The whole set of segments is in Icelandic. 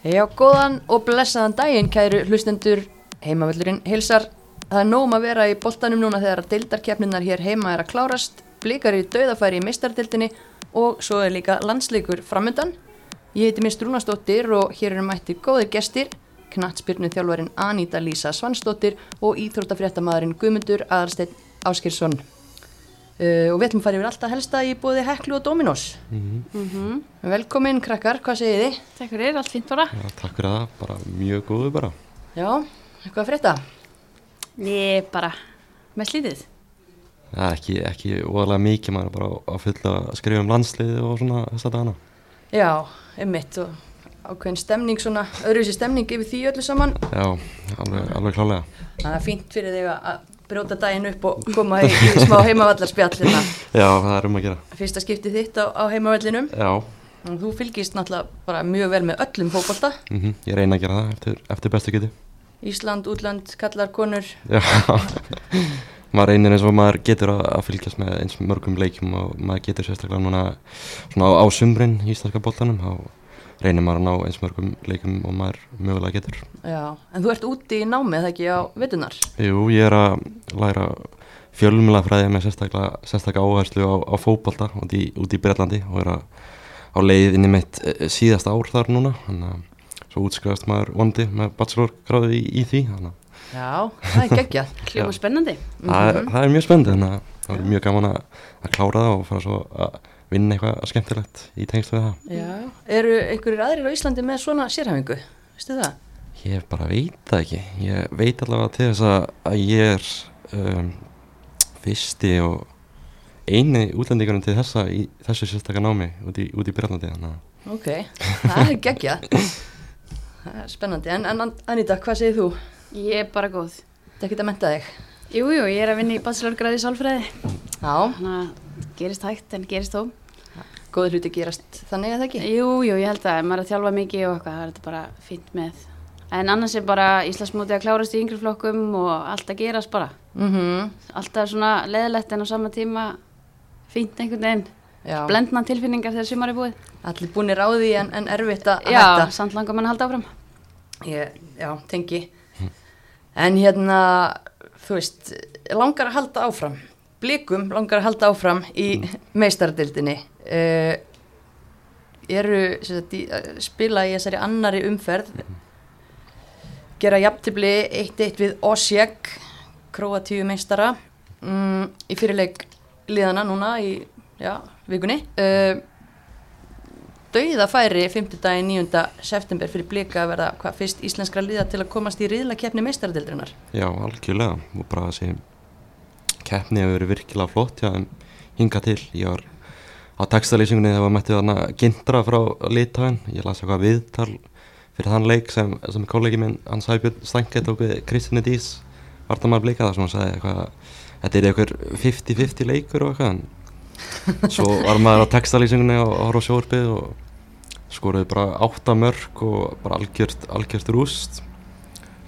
Já, góðan og blessaðan daginn, kæru hlustendur heimavöllurinn hilsar. Það er nógum að vera í boltanum núna þegar deildarkeppninar hér heima er að klárast, blikar í dauðafæri í meistardildinni og svo er líka landsleikur framöndan. Ég heiti Mist Rúnastóttir og hér eru mætti góðir gestir, knattspyrnu þjálfarin Aníta Lísa Svansdóttir og íþróttafréttamaðurinn Guðmundur Aðalsteinn Áskirsson. Uh, og við ætlum að fara yfir alltaf helsta í bóði Heklu og Dominos. Mm Mhm. Velkomin krakkar, hvað segið þið? Takk fyrir, allt fínt bara. Já, takk fyrir það, bara mjög góðu bara. Já, eitthvað að frétta? Ég bara, með slítið. Er ekki, ekki óalega mikið, maður bara á fulla að skrifa um landsliði og svona þess að dana. Já, einmitt og ákveðin stemning svona, öðruvísi stemning yfir því öllu saman. Já, alveg, alveg klálega. Það er fínt fyrir þig að brjóta daginn upp og koma í, í smá heimavallarspjall hérna. Já, það er um að gera. Fyrsta skipti þitt á, á heimavallinum. Já, Og þú fylgist náttúrulega bara mjög vel með öllum fókbalta. mm ég reyna að gera það eftir, eftir bestu geti. Ísland, útland, kallar, konur. Já, maður reynir eins og maður getur að, að fylgjast með eins mörgum leikjum og maður getur sérstaklega núna svona á, á sumrin í íslenska boltanum, þá reynir maður að ná eins mörgum leikum og maður mögulega getur. Já, en þú ert úti í námið, það ekki á vetunar. Jú, ég er að læra fjölmjölafræði með sérstaklega, sérstaklega áherslu á, á fótbolta út í, út í Breitlandi og er að, á leið inn í mitt eh, síðasta ár þar núna þannig að svo útskrifast maður vondi með bachelorgráði í, í því að Já, það er geggjað. Kljóma spennandi. það, er, það er mjög spennandi þannig að það er mjög gaman að, að klára það og fara svo að vinna eitthvað skemmtilegt í tengst við það Já, eru einhverjir aðrir á Íslandi með svona sérhæfingu? Veistu það? Ég bara veit það ekki ég veit allavega til þess að, ég er um, fyrsti og eini útlendingunum til þessa í þessu sérstakka námi út í, út í að Ok, það er geggjað. Það er spennandi. En, en Anita, hvað segir þú? Ég er bara góð. Þetta er ekki að menta þig. Jú, jú, ég er að vinna í bachelorgræði í sálfræði. Já, Þannig að gerist hægt en gerist þó. Góður hluti gerast þannig að það ekki. Jú, jú, ég held að maður er að þjálfa mikið og eitthvað, það er þetta bara fínt með. En annars er bara Íslandsmóti að klárast í yngri flokkum og allt að gerast bara. Mm Alltaf svona leðilegt en á sama tíma fínt einhvern veginn. Blendna tilfinningar þegar sumar er búið. allir búinir á því en, en erfitt að Já, hætta. samt langar mann að halda áfram. Ég, já, tengi. En hérna, þú veist, langar að halda áfram. Blikum langar að halda áfram í meistardildinni. Uh, eru sem sagt, í, uh, spila í þessari annari umferð. Gera jafntibli 1-1 við Osijek, Kroatíu meistara. Mm, í fyrirleik liðana núna í já, vikunni. Uh, dauða færi 5. dagi 9. september fyrir blika að verða hvað fyrst íslenskra liða til að komast í riðlakeppni meistaradildrinnar. Já, algjörlega og bara þessi keppni hefur verið virkilega flott já, hinga til, ég var á textalýsingunni þegar við mættum þarna gintra frá Litáin, ég las eitthvað viðtal fyrir þann leik sem, sem kollegi minn, hann Sæbjörn Stænke tók við Kristinni Dís, vartamæður blika þar sem hann sagði eitthvað, þetta er eitthvað 50-50 leikur og eitthvað. Svo var maður á textalýsingunni og horf á sjórfið og skoruði bara átta mörg og bara algjört, algjört rúst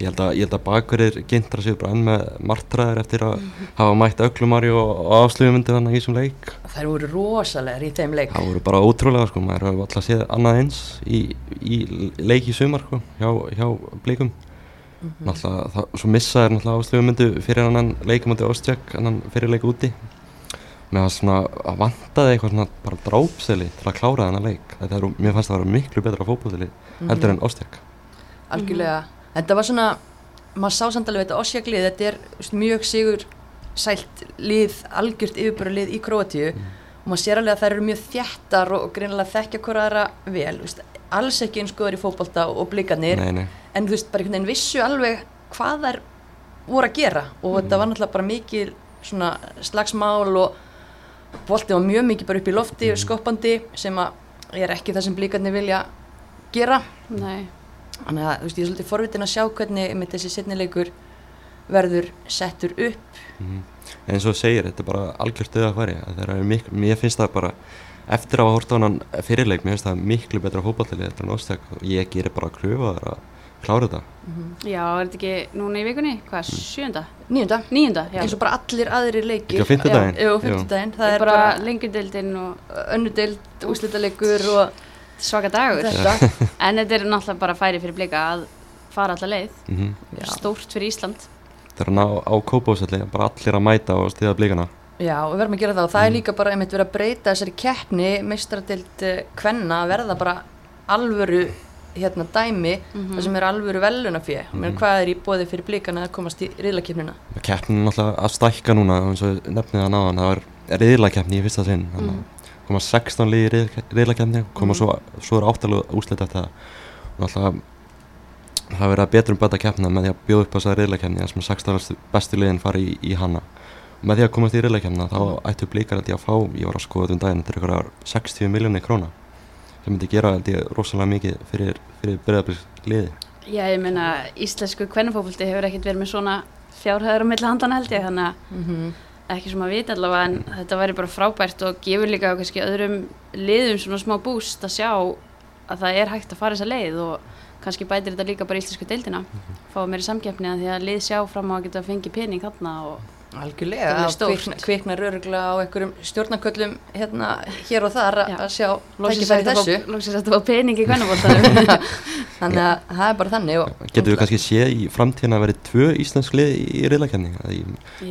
ég held að, að bakverðir gintra sér bara enn með martræðir eftir að hafa mætt öglumari og, og afslöfumyndi þannig í þessum leik. Þær voru rosalegar í þeim leik. það voru bara ótrúlega sko, maður hefur alltaf séð annað eins í, í leik í sumar sko, hjá, hjá blikum. Náttúrulega, það, svo missaði náttúrulega afslöfumyndu fyrir annan leikum átti Óstjak, annan fyrir leik úti. Mér fannst svona að vantaði eitthvað svona bara drápseli til að klára þennan leik. Þetta er, mér fannst það að vera miklu betra fótbollili heldur en Óstjak Algjörlega. Þetta var svona, maður sá samt alveg þetta Osjaglið, þetta er veist, mjög sigur sælt lið, algjört yfirbara lið í Króatíu. Og maður sér alveg að þær eru mjög þjættar og, og greinilega þekkja hvora aðra vel, veist, alls ekki eins góður í fótbolta og, og blikarnir, nei, nei. en þú veist, bara einhvern veginn vissu alveg hvað þær voru að gera. Og þetta var náttúrulega bara mikil svona slagsmál og boltið var mjög mikið bara upp í lofti og skoppandi sem að er ekki það sem blikarnir vilja gera. Nei. Þannig að veist, ég er svolítið forvitin að sjá hvernig með þessi setnileikur verður settur upp. Mhm. eins og segir, þetta er bara algjört er miklu, mér finnst það bara eftir að hafa hort á hann fyrirleik mér finnst það miklu betra fótballtili þetta er Óstjak og ég gerir bara kröfa þar að klára þetta Já, er þetta ekki núna í vikunni? Hvað, sjönda? Nýjunda, Níunda, já. eins og bara allir aðrir leikir. Ekki á fimmtudaginn? Já, Jú, Jú. fimmtudaginn. Það er bara, bara lengjudeildin og önnudeild, úslitaleikur og svaka dagur Þetta, en þetta er náttúrulega bara færi fyrir blika að fara alla leið mm já, stórt fyrir Ísland Það er að ná á kópásalli, bara allir að mæta og stiða blíkana. já, við verðum að gera það og það er líka bara einmitt verið að breyta þessari keppni meistaradild kvenna að verða bara alvöru hérna dæmi Mhm. það sem er alvöru velunafjö mm. Mhm. hvað er í bóði fyrir blíkana að komast í riðlakeppnina Keppnin er náttúrulega að stækka núna, eins og nefnið það náðan, það var riðlakeppni í fyrsta sinn. Þannig Mm. að koma 16 liði í riðlakeppni, koma Mhm. svo, svo er áttalega úslit eftir það. Og náttúrulega það verið að betur um bæta keppna með því að bjóða upp á þessa riðlakeppni, þar sem 16 bestu, bestu liðin fari í, í hana. Og með því að komast í riðlakeppna þá Mhm. ættu blíkar held ég að fá, ég var að skoða þetta um daginn, þetta er ykkur 60 miljónir króna sem myndi gera ég rosalega mikið fyrir, fyrir breiðabliks liði. Já, ég meina, íslensku kvennafókvöldi hefur ekkert verið með svona fjárhæður á ekki sem að vita allavega en þetta væri bara frábært og gefur líka kannski öðrum liðum svona smá búst að sjá að það er hægt að fara þessa leið og kannski bætir þetta líka bara íslensku deildina. Fá meiri samkeppni að því að lið sjá fram á að geta fengið pening þarna og algjörlega, Það kviknar öruglega á einhverjum stjórnaköllum hérna hér og þar að- Já. að sjá tækifæri þessu hægt að fá pening í kvennafólktanum þannig að það er bara þannig og, Getur við kannski séð í framtíðin að verið tvö íslensk lið í riðlakefni?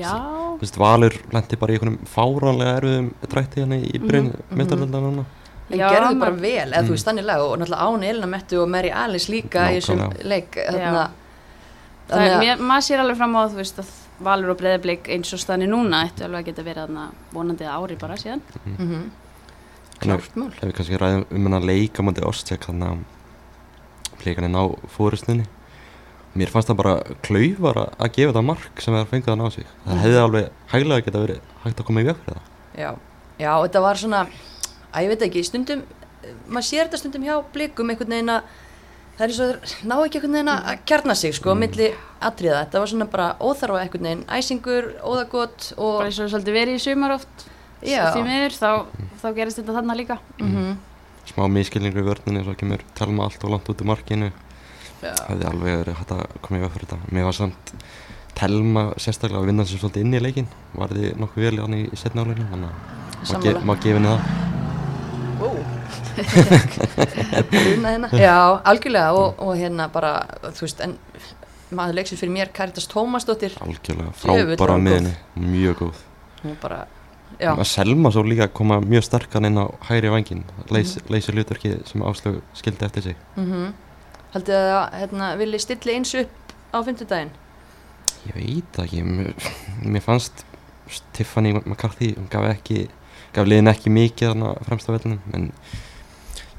Já, Þú veist, Valur lendi bara í einhvernum fáránlega erfiðum drætti hérna í byrjun mm Mhm. -hmm. núna. en gerðu bara vel, eða Mm. þú veist þannig lag og náttúrulega Án Elina Mettu og Mary Alice líka í þessum leik er, mér, maður sér alveg fram á þú veist að Valur og Breiðablik eins og staðni núna ættu alveg að geta verið þarna vonandi ári bara síðan mhm, Þannig klárt mál ef við kannski ræðum um hennar leika mútið Ostjak þannig að leikarinn á fórustunni. Mér fannst það bara klaufar að- að gefa það mark sem það fengið að ná sig. Það hefði alveg hæglega geta verið hægt að koma í veg fyrir það. já, já, þetta var svona að ég veit ekki, stundum maður sér þetta stundum hjá blikum einhvern veginn að það er eins og þeir ná ekki einhvern veginn að kjarna sig sko, mm. milli atriða, þetta var svona bara óþarfa einhvern veginn, æsingur, óðagott og bara eins og svolítið verið í sumar oft. Því miður þá, þá gerist þetta þarna líka. Mhm, Smá miskilningur í vörninni svo kemur telma allt og langt út í markinu. já, hefði alveg verið hægt að koma í veg fyrir þetta. Mér var samt Telma sérstaklega að vinna sér svolítið inn í leikin varði nokkuð vel í setna áleikinu þannig að maður gefi henni það. Já, algjörlega og, og hérna bara, þú veist, en maður leiksir fyrir mér Karitas Tómasdóttir, algjörlega frábara miðinni mjög góð. Hún bara, já, að Selma svo líka koma mjög sterkan inn á hægri vangin leys, leysi hlutverki sem áslög skildi eftir sig. Mm haldið þið að hérna, vilji stilli eins upp á fimmtudaginn? ég veit það ekki mér, mér fannst Tiffany McCarthy hún gaf ekki gaf liðin ekki mikið þarna fremst á vellunum en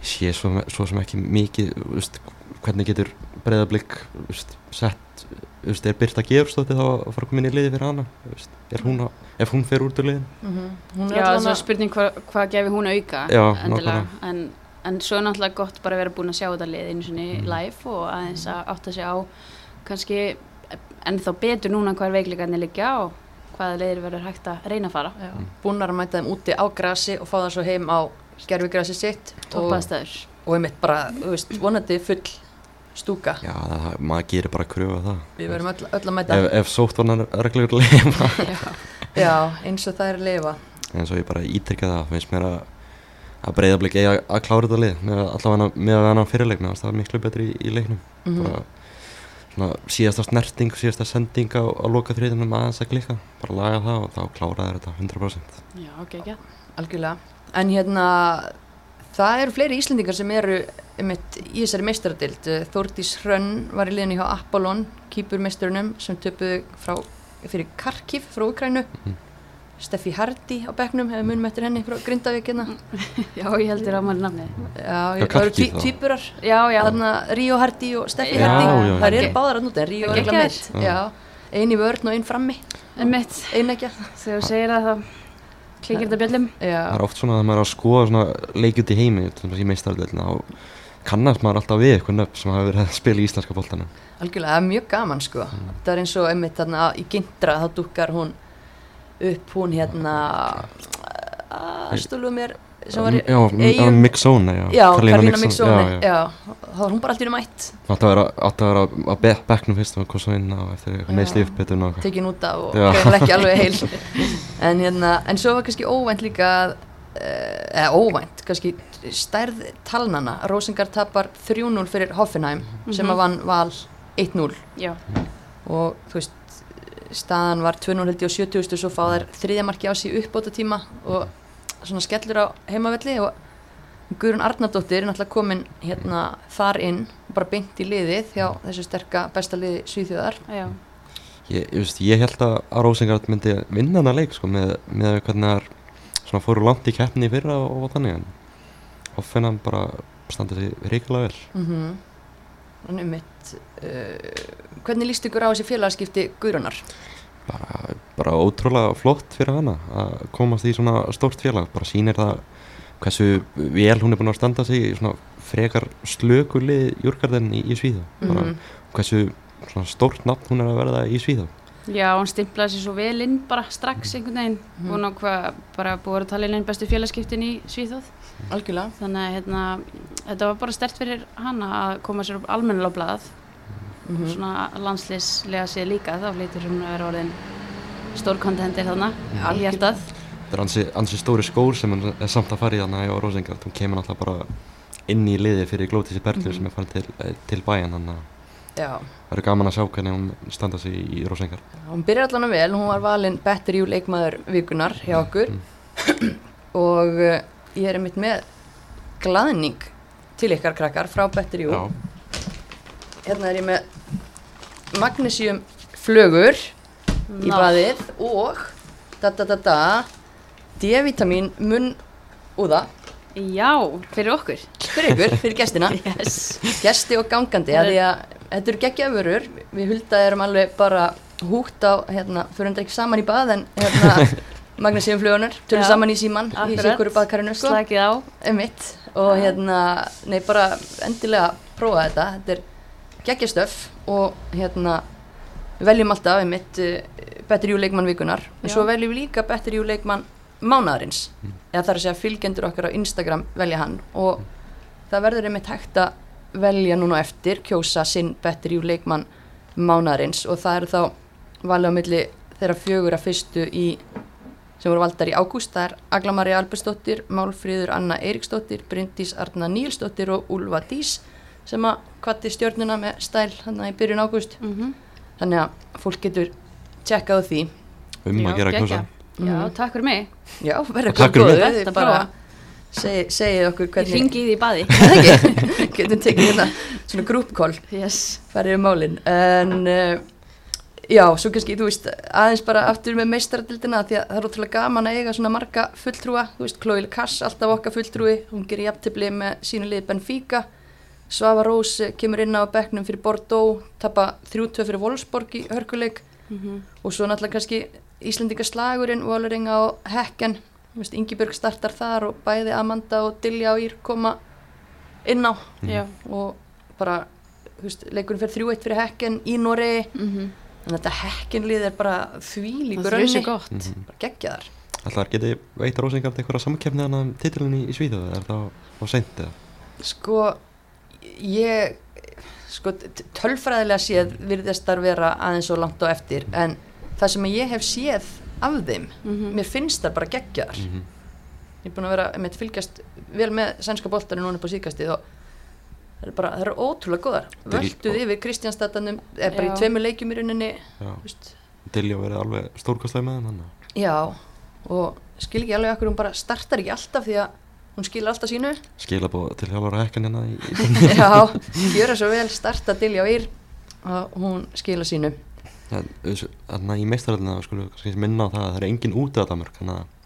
sé svo, svo sem ekki mikið veist, hvernig getur breyðablík sett veist, er Birta Georgsdóttir þá að fara að koma inn í liði fyrir hana veist, er hún að, ef hún fer út úr liðin Mm Hún er Já, það er spurning hvað hva gefi hún auka Já, endilega. en, en svo er náttúrulega gott bara að vera búin að sjá þetta lið einu sinni Mhm. live og aðeins að átta sig á kannski ennþá betur núna hvað er veikleikarnir liggja og hvaða leiðir verður hægt að reyna að fara. Búnar að mæta þeim úti á grasi og fá það svo heim á gerfigrasi sitt og, toppaðstæður og einmitt bara, þú veist, vonandi full stúka. já, það, maður gerir bara kröfu að það. Við verðum öll, öll að mæta, ef, ef sótt var hann reglugur lifa. Já, eins og það er að lifa. en svo ég bara ítrykka það finnst mér að að breyðablík eigi að, að klára þetta lið með allavega með að hann fyrirleikna það er miklu betri í, í leiknum. Mm bara svona síðasta snerting síðasta sending á, á loka þriðunum aðeins að klikka. Bara laga það og þá klára þetta 100% Já, ok, ekki Algjörlega. En hérna, það eru fleiri Íslendingar sem eru einmitt, í þessari meistaradild. Þórdís Hrönn var í liðinu hjá Apollon, kýpurmeisturunum, sem töpuðu frá, fyrir Karkiv frá Ukrænu. Mhm. Steffi Hardy á bekknum, hefur munum eftir henni frá Grindavík hérna. Já, ég heldur að maður nafnið Já, Já, það eru Kharkiv tí, þá. týpurar. Já, já, Þarna Ríó Hardy og Steffi Já, Hardy. já, já. Það eru báðar að núta, en Ríó er Geggjaðir. ekki meitt. Já. Já, ein í vörn og ein frammi, en mitt ein ekki. þegar þú segir það þá klikir þetta bjöllum það er oft svona að maður er að skoða út í heimi í meistaröldina þá kannast maður alltaf við eitthvað nöfn sem hafa verið að spila í íslenska boltanum. Algjörlega, það er mjög gaman sko. Það er eins og einmitt þarna í Gintra, þá dukkar hún upp, hún hérna, aðstóluðu mér, var, já, já, Mixone. Karlína Mixoni, já, já. já, þá var hún bara allt í mætt, átti að vera, að bekknum fyrst og kom svo inn á eftir Já. meðsli uppbytun og eitthvað. Tekin út af og greinilega ekki alveg heil. En hérna, en svo var kannski óvænt líka að uh, eða óvænt, kannski stærð talnana, Rósingar tapar 3-0 fyrir Hoffenheim sem að vann val 1-0 Já, og þú veist staðan var 2-0 held ég á 70 svo fá þær þriðjamarki á sig uppbóta tíma og svona skellur á heimavelli og Guðrún Arnardóttir er náttúrulega komin hérna þar inn og bara beint í liðið hjá þessu sterka besta liði Svíþjóðar já, Ég, ég, veist, ég held að Rósengard myndi vinna hana leik sko, með, með hvernig það er svona fóru langt í keppni í fyrra og, og þannig en Hoffenheim bara standa sig reikulega vel mm -hmm. en um mitt uh, hvernig líst ykkur á þessi félagskipti Guðrúnar? Bara, bara ótrúlega flott fyrir hana að komast í svona stórt félag. Bara sýnir það hversu vel hún er búin að standa sig í svona frekar slökulið júrgarðin í, í Svíða bara Mhm. hversu svona stórt nafn hún er að verða í Svíða já, hún stimplaði sér svo vel inn bara strax einhvern veginn. Mhm. hún á hvað, bara búið að tala inn bestu félagskiptin í Svíþóð Algjörlega. Þannig að hérna, þetta var bara stert fyrir hana að koma sér upp almennilega á blaðað mm -hmm. svona landsliðslega séð líka þá flytur hún að vera orðin stórkontendir þarna Já, í hjartað. Þetta er ansi, ansi stóri skór sem er samt að fara í hana hjá Rósengard hún kemur náttúrulega bara inn í liði fyrir Glótísi Berlu Mhm. sem er farin til, eh, til bæjan þannig að það verður gaman að sjá hvernig hún standa sig í Rósengard hún byrjar allan vel, hún var valinn Better You leikmaður vikunar hjá okkur. Mm. og uh, ég er einmitt með glaðning til ykkar krakkar frá Better You. Já, hérna er ég með magnesium flögur í Ná. baðið og da da da da D-vitamin munn úða. Já, fyrir okkur. Fyrir ykkur, fyrir gestina. Yes. gesti og gangandi að því að þetta eru geggjafurur við hulda erum alveg bara húgt á hérna, fyrir ekki saman í bað en hérna magnesium flugunar tölum Já, saman í síman í sikuru baðkarinu sko, slakið á. Emitt og hérna, nei bara endilega prófa þetta, þetta er geggjastöf og hérna við veljum alltaf emitt uh, Better You leikmann vikunar, en svo veljum við líka Better You leikmann mánaðarins. Eða þar að segja fylgjendur okkar á Instagram velja hann. Og það verður einmitt hægt að velja núna eftir kjósa sinn Better You leikmann mánaðarins. Og það eru þá valið á milli þeirra fjögur að fyrstu í sem voru valdar í ágúst, það er Agla Maria Albersdóttir, Málfríður Anna Eiríksdóttir, Bryndís Arna Nílsdóttir og Úlfa Dís sem að kvatti stjórnuna með stæl hann í byrjun ágúst. Mm þannig að fólk getur tjekkað því. Um Já, að gera knúsa já, Mhm. takk fyrir mig. Já, verður góður, Þetta bara segi, segið okkur ég hvernig ringi í því baði. Það ekki, getum tekið hérna svona grúpkól, yes. farið um málin? En uh, já, svo kannski, þú veist, aðeins bara aftur með meistaradildina því að það er ótrúlega gaman að eiga svona marga fulltrúa, þú veist, Chloe Kass alltaf okkar fulltrúi, hún gerir jafntefli með sínu lið Benfica Svava Rós eh, kemur inn á bekknum fyrir Bordeaux, tappa 3-2 fyrir Wolfsborg í hörkuleik. Mm og svo náttúrulega kannski Íslendinga slagurinn, Vólaringa og Hekken. Þú veist, Ingibjörg startar þar og bæði Amanda og Dilja og Ír koma inn á. Já. Og bara, þú veist, leikurinn fyrir 3-1 fyrir Hekken í Noregi. Mm þannig að þetta Hekkenlið er bara þvílíkur það er önni, gott. Mhm. bara geggjaðar Ætlar geti veit Rósengard einhverja samkeppni hann um titilin í, í Svíðu er það á seint eða? sko, ég sko, tölfræðilega séð virðist þar vera aðeins svo langt á eftir en það sem ég hef séð af þeim, Mhm. mér finnst það bara geggjaðar Mm ég er búin að vera með fylgjast vel með sænska boltari núna upp á síkastið og það eru bara, það eru ótrúlega góðar völduð yfir Kristjánstatanum er bara Já. í tveimur leikjum í rauninni Já, þú veist. Dilja verið alveg stórkostlega með hann já, og skil ekki alveg akkur hún bara startar ekki alltaf því að hún skilur alltaf sínu. Skilabóð til hjálfara hekkan hérna já, gjöra svo vel, starta Dilja og Ír og hún skilur sínu. Þannig að í meistaröldina skulum við kannski minna á það að það er engin út af Danmörk þannig að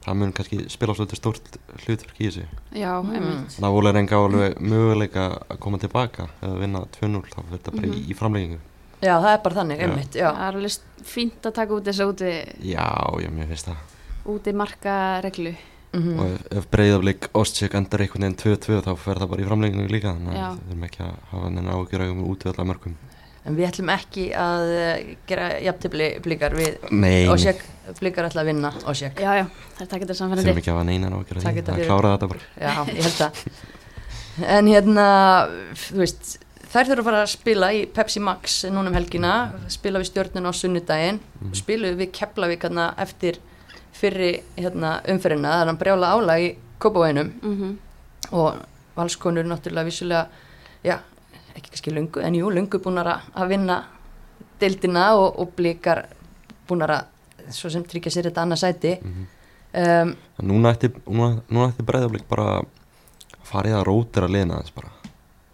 það mun kannski spila svolítið stórt hlutverk í þessu. Já, Mm. einmitt. Það voru enga alveg möguleika að koma tilbaka eða vinna 2-0 þá fyrir þetta bara í, í framleggingu já, það er bara þannig, Já. einmitt já. það er alveg fínt að taka út þessa úti, Já, já, mér finnst það. úti marka reglu Mm og ef, ef breyðaflik Ostjök endar einhvern veginn 2-2 þá fer það bara í framleggingu líka þannig að við erum ekki að hafa neina ágjur að út við alla mörgum en við ætlum ekki að eh, gera jafntefli blikar við sér, blikar ætla að vinna og sér já, já, það er takkit að þurfum samfærandi ekki að hafa neina ágjur að Takk því þetta að klára þetta bara. Já, ég held að En hérna, þú veist þær þurfa að fara að spila í Pepsi Max núna um helgina, spila við stjórnun á sunnudaginn. Mhm. spiluðu við Keflavík eftir fyrri hérna, umferðina, það er hann brjála álag í Kópavænum Mhm. og valskonur náttúrulega vissulega, já, ekki kannski lungu, en jú, lungu búnar að- vinna deildina og, og blikar búnar að, svo sem tryggja sér þetta annað sæti. Um, Núna ætti, núna, núna ætti breyðablík bara að rótir að liðna þess bara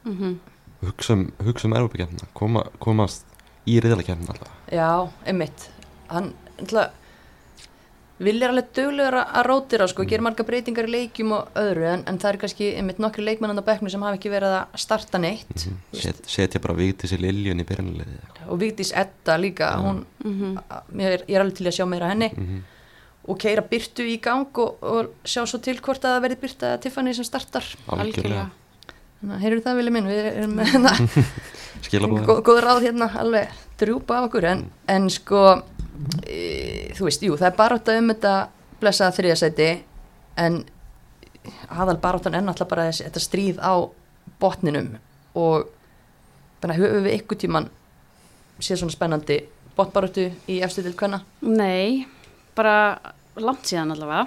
Mhm. hugsa um, hugsa um erfubikefna koma, komast í riðalakefna alltaf já, einmitt, hann, ætla, vilja alveg duglegur að- rótira, sko, gera marga breytingar í leikjum og öðru, en, en það er kannski einmitt nokkri leikmannan á bekknu sem hafa ekki verið að starta neitt Set, setja bara viktis í liljun í byrjanliði og Vigdís Edda líka, hún, Mhm. a- mér er, ég er alveg til að sjá meira henni. Mhm. og keira byrtu í gang og, og sjá svo til hvort að það verði byrta Tiffany sem startar. Algjörlega. Þannig að heyrðu það vilja minn við erum með hérna, skilabóða góð, góð ráð hérna alveg drjúpa af okkur en, en sko e, þú veist, jú, það er bara átt um þetta blessaða þriðasæti en aðal baráttan er náttúrulega bara þessi, þetta stríð á botninum og þannig höfum við ykkur tíman séð svona spennandi botnbaráttu í efstu til hvenna Nei, bara langt síðan allavega.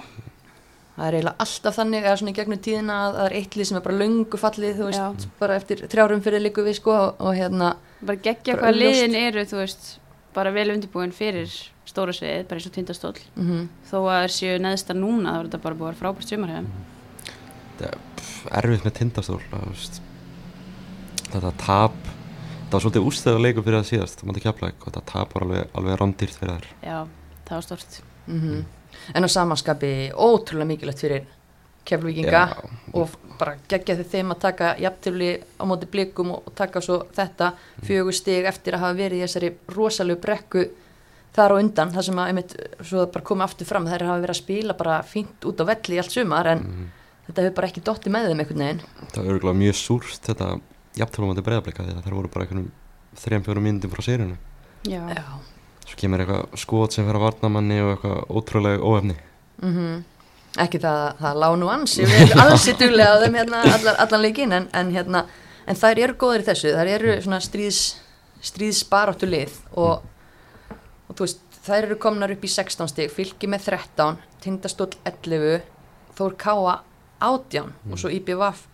það er eiginlega alltaf þannig eða svona í gegnum tíðina að það er eitt lið sem er bara löngu fallið þú veist, Já. bara eftir þrjárum fyrir líku við sko og, og hérna Bara geggja Bara hvað liðin eru, þú veist, bara vel undirbúin fyrir stóra sviðið, bara eins og tindastóll. mm Þó að þeir séu neðstar núna, þá er þetta bara búið að vera frábært sumar hefum. þetta er erfitt með tindastól þetta tap það var svolítið ústæðu leikur fyrir það síðast það mátti kjapla og þetta tap var alveg, alveg rándýrt fyrir þær Já, það var stort. -hmm. en á samanskapi ótrúlega mikilvægt fyrir keflvíkinga og bara geggja þau þeim að taka jafntöfli á móti blikum og, taka svo þetta fjögur stig eftir að hafa verið í þessari rosalegu brekku þar og undan, það sem að einmitt, svo það bara komið aftur fram, þær hafa verið að spila bara fínt út á velli í allt sumar en þetta hefur bara ekki dotti með þeim einhvern veginn. Það var örgulega mjög súrt þetta jafntölum átti breyðablika því að þær voru bara einhvernum þrejum fjórum myndum frá sérinu Já. Já. svo kemur eitthvað skot sem fyrir að varna manni og eitthvað ótrúlega óefni. Mm ekki það, það lág nú ansi alls í duglega á þeim hérna allan, allan leikin en, en hérna en þær eru góðir í þessu, þær eru svona stríðs stríðsbaráttu lið og, og þú veist, þær eru komnar upp í 16 stig, fylki með 13 tindastóll 11 Þór Káa 18 og svo IBVF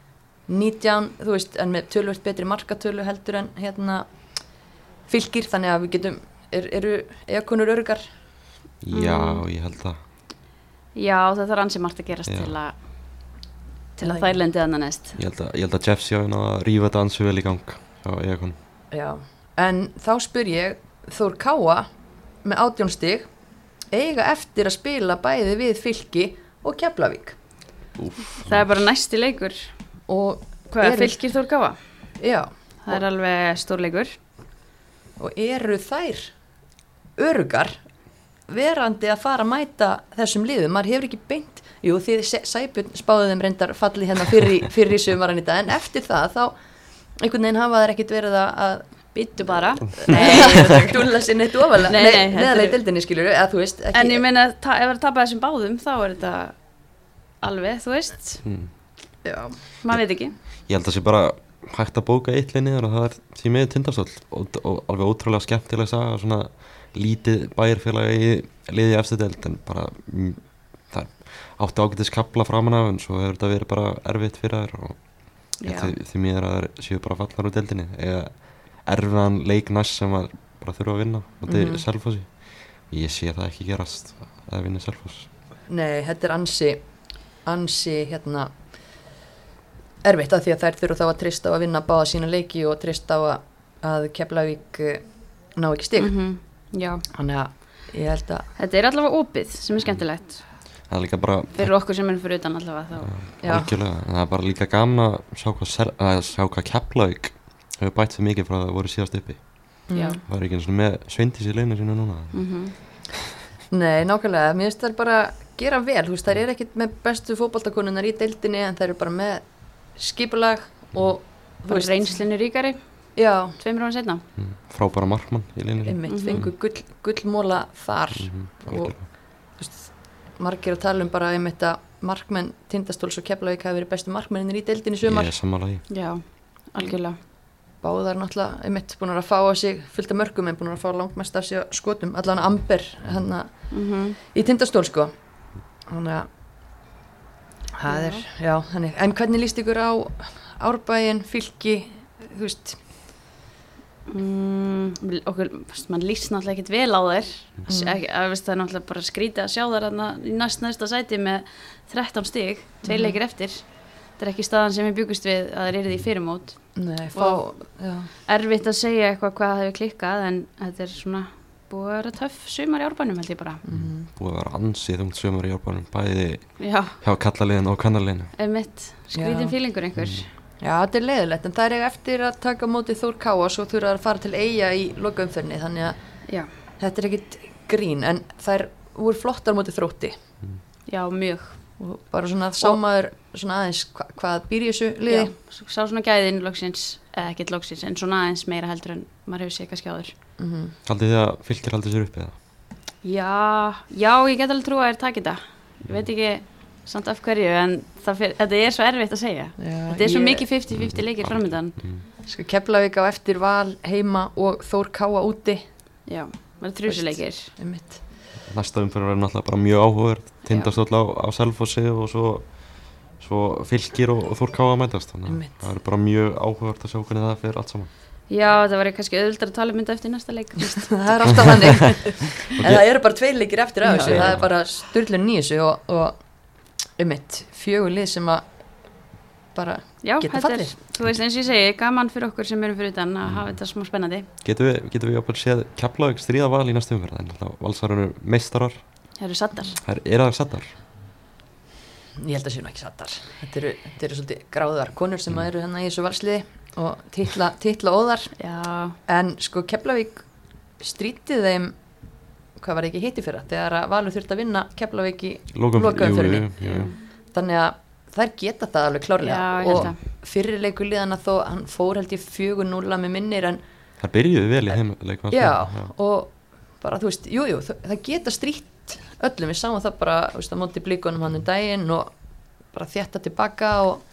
19, þú veist, en með tölvört betri markatölu heldur en hérna fylkir, þannig að við getum er, eru ekonur örgar já, Mm. ég held það Já, það þarf ansi margt að gerast Já. til að til að þær lendi þannig næst. ég held að, ég held að Jeff sé að rífa þetta ansu vel í gang já, ég kon Já, en þá spyr ég Þór Káa með átjónstig eiga eftir að spila bæði við fylki og Keflavík Það er bara næsti leikur. og, Hvað, Eru- fylgir Þór Gáfa? já, Það er alveg stór leikur. og eru þær örugar verandi að fara að mæta þessum liðum, maður hefur ekki beint jú því Sæbjörn spáði þeim reyndar falli hérna fyrir, fyrir sumaran í dag. En eftir það þá einhvern veginn hafa þær ekkit verið að- að Býttu bara. Nei, dúlla sér neitt ofalega. Nei, nei, þetta neðarlega í veist ekki, En ég meina, ef það er tapað þessum báðum, þá er þetta alveg, þú veist, hmm. já, maður veit ekki. ég held að sé bara hægt að bóka eitt leið niður og það er því með tindastól og, og alveg ótrúlega skemmtileg saga svona lítið bæjarfélagi í liði eftir delt en bara mm, það átti ágætis kapla framan af en svo hefur þetta verið bara erfitt fyrir þær og því, því miður að þær séu bara fallar úr deldinni eða erfiðan leik næst sem að bara þurfa að vinna og þetta Mhm. er Selfossi. Ég sé það ekki gerast að vinna Selfoss. Nei, þetta er ansi ansi hérna erfitt af því að þær þurfa þá að trista á að vinna báða sína leiki og trista á að, að Keflavík eh, ná ekki stig. Mhm, Já, þannig að ég held að þetta er allavega opið sem er skemmtilegt. það er líka bara Fyrir okkur sem erum fyrir utan allavega þá. Já. algjörlega, en það er bara líka gaman að sjá hvað, hvað Keflavík hefur bætt svo mikið frá að það voru síðast uppi Já. mm. það er ekki eins og með sveindis í leinu sína núna Mm Nei, nákvæmlega, mér finnst þær bara gera vel, þú veist, þær eru ekkit með bestu fótboltakonunar í deildinni en þær eru bara með skipulag og þú Bara reynslinu ríkari, já, tveimur ára setna. mm. frábæra markmann í sína einmitt, Mhm. fengu gull, gullmóla þar mm Og- þú veist, margir að tala um bara einmitt að markmenn Tindastóls og Keflavík hafi verið bestu markmenninir í deildinni í sumar ég er sammálagi Já, algjörlega. báðar náttúrulega einmitt búin að fá á sig fullt af mörgum en búin að fá langmest af sig á skotum allan Amber hann Mm í Tindastól sko þannig að það er, já, þannig en hvernig líst ykkur á árbæin, fylki þú veist, mm, okkur, mann líst náttúrulega ekkert vel á þær. Mm. mm. það er náttúrulega bara skrítið að sjá þær í næst næsta sæti með 13 stig, tvei Mhm. leikir eftir. Þetta er ekki staðan sem við byggust við að það er í fyrirmót. Nei, fá erfitt að segja eitthvað hvað hefur klikkað en þetta er svona búið að vera töff sumar í árbænum held ég bara. Mhm, búið að vera ansið þungt sömur í járbanum bæði já, hjá kallaliðin og kannaliðin Já. fílingur einhver já, þetta er leiðilegt en það er eiga eftir að taka á móti Þór Ká og svo þurfa að fara til eiga í lokaumferni þannig að já, þetta er ekkit grín en þær voru flottar á móti þrótti. Já, mjög. Og bara svona sámaður svona aðeins hva, hvað býr í þessu liði? Já, sá svona gæðin loksins, eða ekkert loksins en svona aðeins meira heldur en maður hefur séð kannski áður. Mm Haldið þið að fylgir haldið sér uppi eða? Já, já, ég get alveg trú að þér takið þetta. Ég veit ekki samt af hverju, en fyr, þetta er svo erfitt að segja. Þetta er svo mikið 50-50 leikir framöndan. Sko Keflavík á eftir val heima og Þór Káa úti Já, það er trúsuleikir. einmitt. Næsta umfyrir verður náttúrulega bara mjög áhugaður tindastóll á, á Selfossi og svo, svo fylgir og, og Þórká að mætast þannig Einmitt. að það er bara mjög áhugavert að sjá hvernig það fyrir allt saman Já, það var kannski auðvitað að tala um þetta eftir næsta leik. það er alltaf þannig en það eru bara tveir leikir eftir af þessu Já. það er bara styrlun í þessu og, og einmitt fjögur lið sem að bara Já, Geta þetta er, fallið. þú veist eins og ég segi, gaman fyrir okkur sem erum fyrir utan að hafa þetta smá spennandi. Getum við, getum við jafnvel séð Keflavík stríða val í næsta umfyrir en alltaf valsarunur meistarar. Það eru sattar. það er, er það sattar ég held að séu nú ekki sattar þetta eru, þetta eru svolítið gráðar konur sem eru hérna í þessu valsliði og titla, titla óðar. Já, en sko Keflavík strítið þeim hvað var ekki hitti fyrra þegar að Valur þurfti að vinna Keflavík í jú. þannig að þær geta það alveg klárlega Já, og að. fyrirleiku liðana þó hann fór held ég 4-0 með minnir en það byrjuðu vel í þeim leik fannst já, mér. og bara þú veist, jújú, jú, það, það geta strýtt öllum, við sáum það bara veist, á móti blíkunum hann um daginn og bara þétta tilbaka og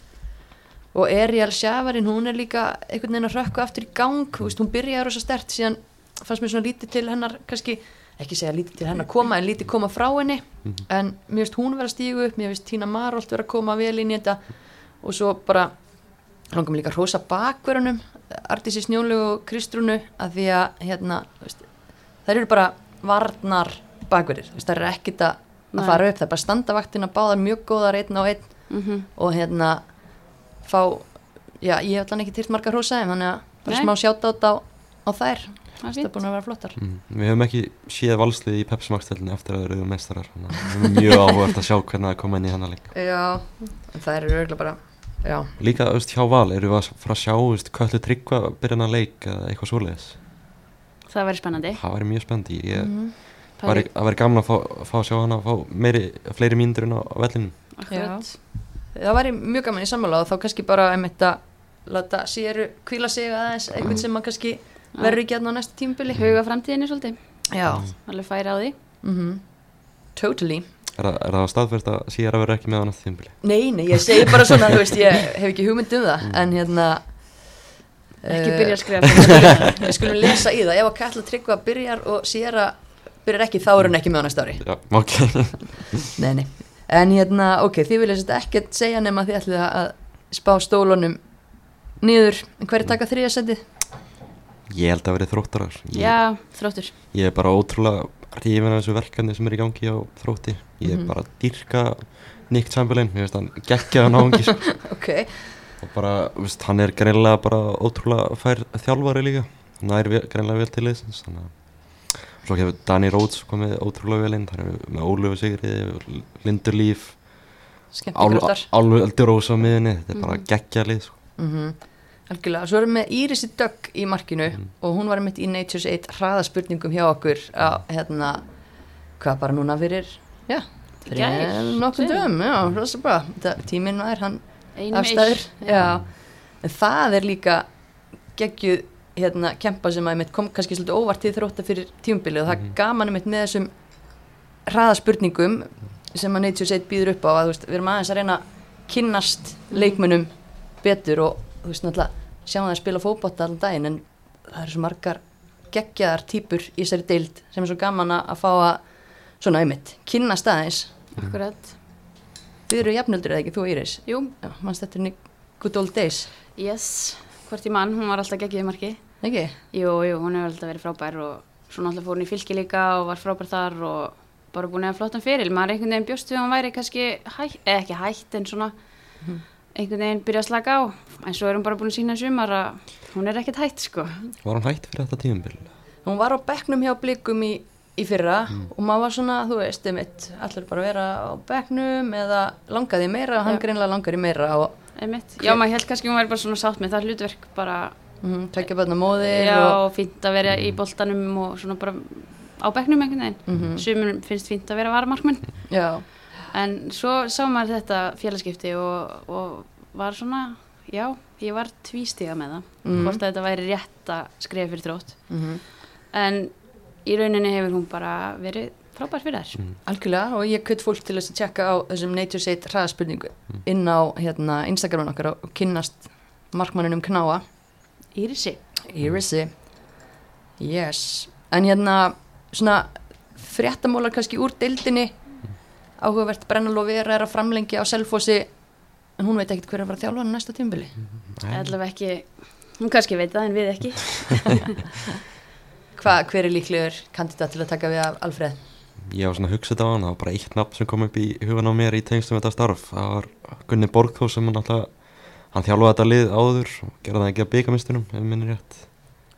og Erial Sjafarin, hún er líka einhvern veginn að rökku aftur í gang veist, hún byrjaði rosa stert síðan fannst mér svona lítið til hennar kannski, ekki segja lítið til hennar koma en lítið koma frá henni. En mér finnst hún vera að stígu upp, mér finnst Tína Marolt vera að koma vel inn í þetta. Og svo bara langum líka rosa bakverunum Artísi Snjólu og Kristrúnu að því að hérna, þær eru bara varnar bakverðir, það er ekkit að, að fara upp, það er bara standavaktina báðar mjög góðar einn á einn. Mm og hérna fá, já ég hef allan ekki týrt margar hrósaðum þannig að bara Nei. smá sjátt á, á þær það er það búin að vera flottar. Mm. Við höfum ekki séð valslið í Pepsi-makstöldinu eftir að þeir eru meistarar við höfum mjög áhugavert að sjá hvernig það koma inn í hennar leik. Já, en það eru örgulega bara já, Líka, þú veist, hjá val, eru við að fara að sjá, veist, köllu tryggva byrjan að leik eða eitthvað svoleiðis? Það verður spennandi. Það væri mjög spennandi ég, Mhm. Það væri, er Það væri gaman að fá, fá að sjá hana að fá meiri, fleiri mínútur inn á, vellinum. Það væri mjög gaman í sammála og þá kannski bara einmitt að að verður ekki aðna á næsta tímbili Huga framtíðinni svolítið. já, Alveg færi á því. mhm. Totally. Er, það- er það staðfært að síðar að vera ekki með á næsta tímbili? Nei, nei, ég segi bara svona, þú veist, ég hef ekki hugmynd um það, en hérna Ekki eh, byrja að skrifa. Við skulum lesa í það, ef að Katla Tryggva byrjar og Sierra byrjar ekki, þá er hún ekki með á næsta ári. Já, ok. Nei, nei, en hérna, ok, þið viljast ekkert segja nema þið ætlið að spá stólunum niður, hverju taka þriða setið? Ég held að verið þróttarar ég, Já, þróttur. ég er bara ótrúlega hrifin af þessu verkefni sem er í gangi á þrótti Ég er Mhm. bara að dýrka Nick Chamberlain, ég veist hann geggjaði náungi sko. Ok, og bara, veist, hann er greinlega bara ótrúlega fær þjálfari líka hann er greinlega vel til þess þannig að svo hefur Danny Rhodes komið ótrúlega vel inn, það er með Ólöfu Sigriði Lindur Líf skemmt gröftar Álvöldur Rósa á miðinni, þetta er bara Mhm. geggjalið sko. mm Algjörlega, svo erum við með Írisi Dögg í markinu Mhm. og hún var mitt í Nature's 1 hraðaspurningum hjá okkur á, hérna, hvað bara núna fyrir, já, fyrir tveim. dögum, já, rosa bara, Þetta- tíminn er hann afstæður, já, en það er líka geggjuð, hérna, kempa sem að kom kannski svolítið óvart til þrótta fyrir tímubili og það er Mhm. gaman mitt með þessum hraðaspurningum sem að Nature's 1 býður upp á að, þú veist, við erum aðeins að reyna að kynnast leikmunum betur og þú veist náttúrulega sjáum það að spila fótbotta allan daginn en það eru svo margar geggjaðar típur í þessari deild sem er svo gaman að fá að svona einmitt, kynnast aðeins. Akkurat. Þið eru jafnöldur eða ekki, þú og Íris? Jú, Já, mannst þetta er good old days yes, hvort í mann, hún var alltaf geggið í marki. Ekki? Jú, jú, hún hefur alltaf verið frábær og svo náttúrulega fór hún í fylki líka og var frábær þar og bara búin að flottan fyrir maður einhvern veginn bjóst við að hún væri kannski hætt, eða ekki hætt en svona einhvern veginn byrja að slaka á. En svo er hún bara búin að sína sumar að hún er ekkert hætt sko. Var hann hægt fyrir þetta tímumbil? Hún var á bekknum hjá blikum í, í fyrra og maður var svona, þú veist, einmitt, allir bara vera á bekknum eða langaði meira? Og hann greinlega langar í meira og einmitt. Já, maður held kannski hún væri bara svona sátt með það hlutverk bara, mm, tvekja bætna móðir já, og, fínt að vera í boltanum og svona bara á bekknum einhvern veginn. Mhm. sumum finnst fínt að vera varamarkmenn. Já, En svo sá maður þetta félagskipti og, og var svona, já, ég var tvístiga með það, Mhm. hvort að þetta væri rétt að skrifa fyrir þrótt. mm En í rauninni hefur hún bara verið frábær fyrir þær. algjörlega og ég kutt fólk til þess að tjekka á þessum Nature State hraðaspurningu inn á hérna, Instagramun okkar og kynnast markmanninum Knáa Írisi. Írisi yes, en hérna svona fréttamólar kannski úr deildinni áhugavert Brennalof Vera er að framlengja á Selfossi en hún veit ekkert hver er að þjálfa hann næsta tímbili Allavega ekki, hún kannski veit það en við ekki. Hva, hver er líklegur kandidat til að taka við af Alfreð? Ég var svona að hugsa þetta á hann, það var bara eitt nafn sem kom upp í hugan á mér í tengstum við þetta starf. Það var Gunni Borgþór sem hann alltaf, hann þjálfaði þetta lið áður og gerði það ekki að byggamistunum, ef minni rétt.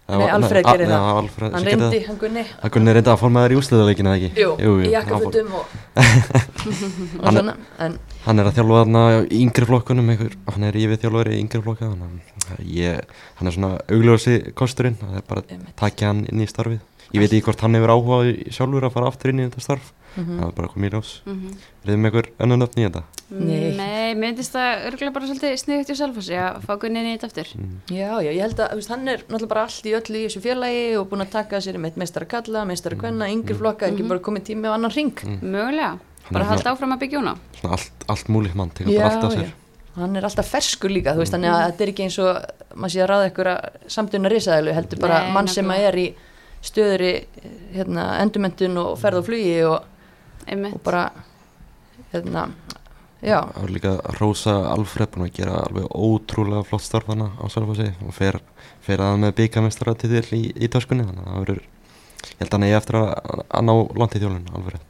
Nei, var- Alfreð a- gerir já, það. Alfreð Hann sem gerði reyndi, hann gunni Það Gunni reyndi að forma þær í úsliðuleikin eða ekki? Jú, í hann fór- jakkafutum og, og Hann svona en Hann er að þjálfa þarna í yngri flokkunum, einhver, hann er yfir þjálfari í yngri flokka, þannig að ég, hann er svona augljósi kosturinn, það er bara að takja hann inn í starfið. Ég veit ekki hvort hann hefur áhuga í- sjálfur að fara aftur inn í þetta starf, mhm. það er bara komið í ljós. Mm -hmm. Riðum einhver önnum nöfn í þetta? Nei. Nei, mér finnst það örgulega bara svolítið sniðugt í Selfossi að fá Gunni inn í þetta aftur. Mm. Já, já, ég held að veist, hann er náttúrulega bara allt í öllu í þessu félagi og búin að taka sér með meistara kalla, meistara kvenna, yngri flokka, ekki Mhm. bara komið tími á annan ring. Mögulega, Hann bara er halda áfram að byggja hún á. Allt, allt múlið mann, tekur bara allt á sér. Hann er alltaf ferskur líka, þú veist, þannig að þetta er ekki eins og maður sé að ráða ykkur samtuna risaðilu, heldur bara Nei, mann sem að er í stöðuri hérna, endurmentun og ferð og flugi og, Einmitt. og bara hérna, já, Það var líka Rósa Alfred búin að gera alveg ótrúlega flott starf hana á Sölfossi og fer, fer að með byggamestara til í, í töskunni þannig að það verður, ég held að hann eigi eftir að, að ná langt í þjólun Alfred.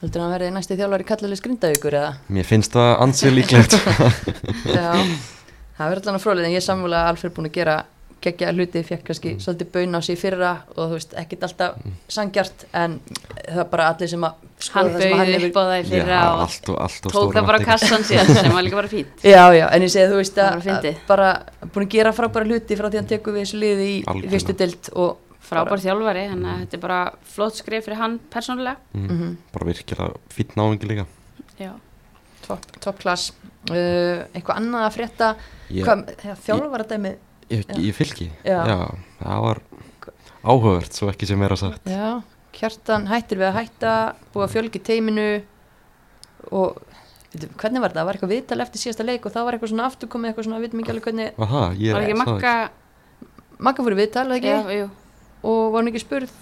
heldur hann verði næsti þjálfari kallalið skrindavíkur eða? Mér finnst það ansið líklegt. Já, það verður allan að fróðlega en ég er samfélag að Alfred búin að gera geggja hluti, fekk kannski svolítið baun á sig í fyrra og þú veist, ekkit alltaf sangjart en það er bara allir sem að Hann bauði upp á það í fyrra Já, og allt og allt og tók það bara á kassan síðan sem var líka bara fínt. Já, já, en ég segi þú veist að, að bara búin að gera frábæra hluti frá því að hann tekur við þessu liði í fyrstu dild og Frábær þjálfari, þannig að þetta er bara flott skrif fyrir hann persónulega. mm, Mhm. bara virkilega fýtt náðingi líka. Já. top, top class uh, eitthvað annað að frétta Ég, hvað, ja, þjálfara dæmi ég, Já. Já. það var áhugavert svo ekki sem er að sagt. já, kjartan hættir við að hætta búið að fjölgi teiminu og hvernig var það, það var eitthvað viðtal eftir síðasta leik og það var eitthvað svona afturkomið eitthvað svona, við veitum ekki alveg hvernig það? Ég Var ekki makka, Magga fór í viðtal, eða já, ekki, jú. og var hann ekki spurð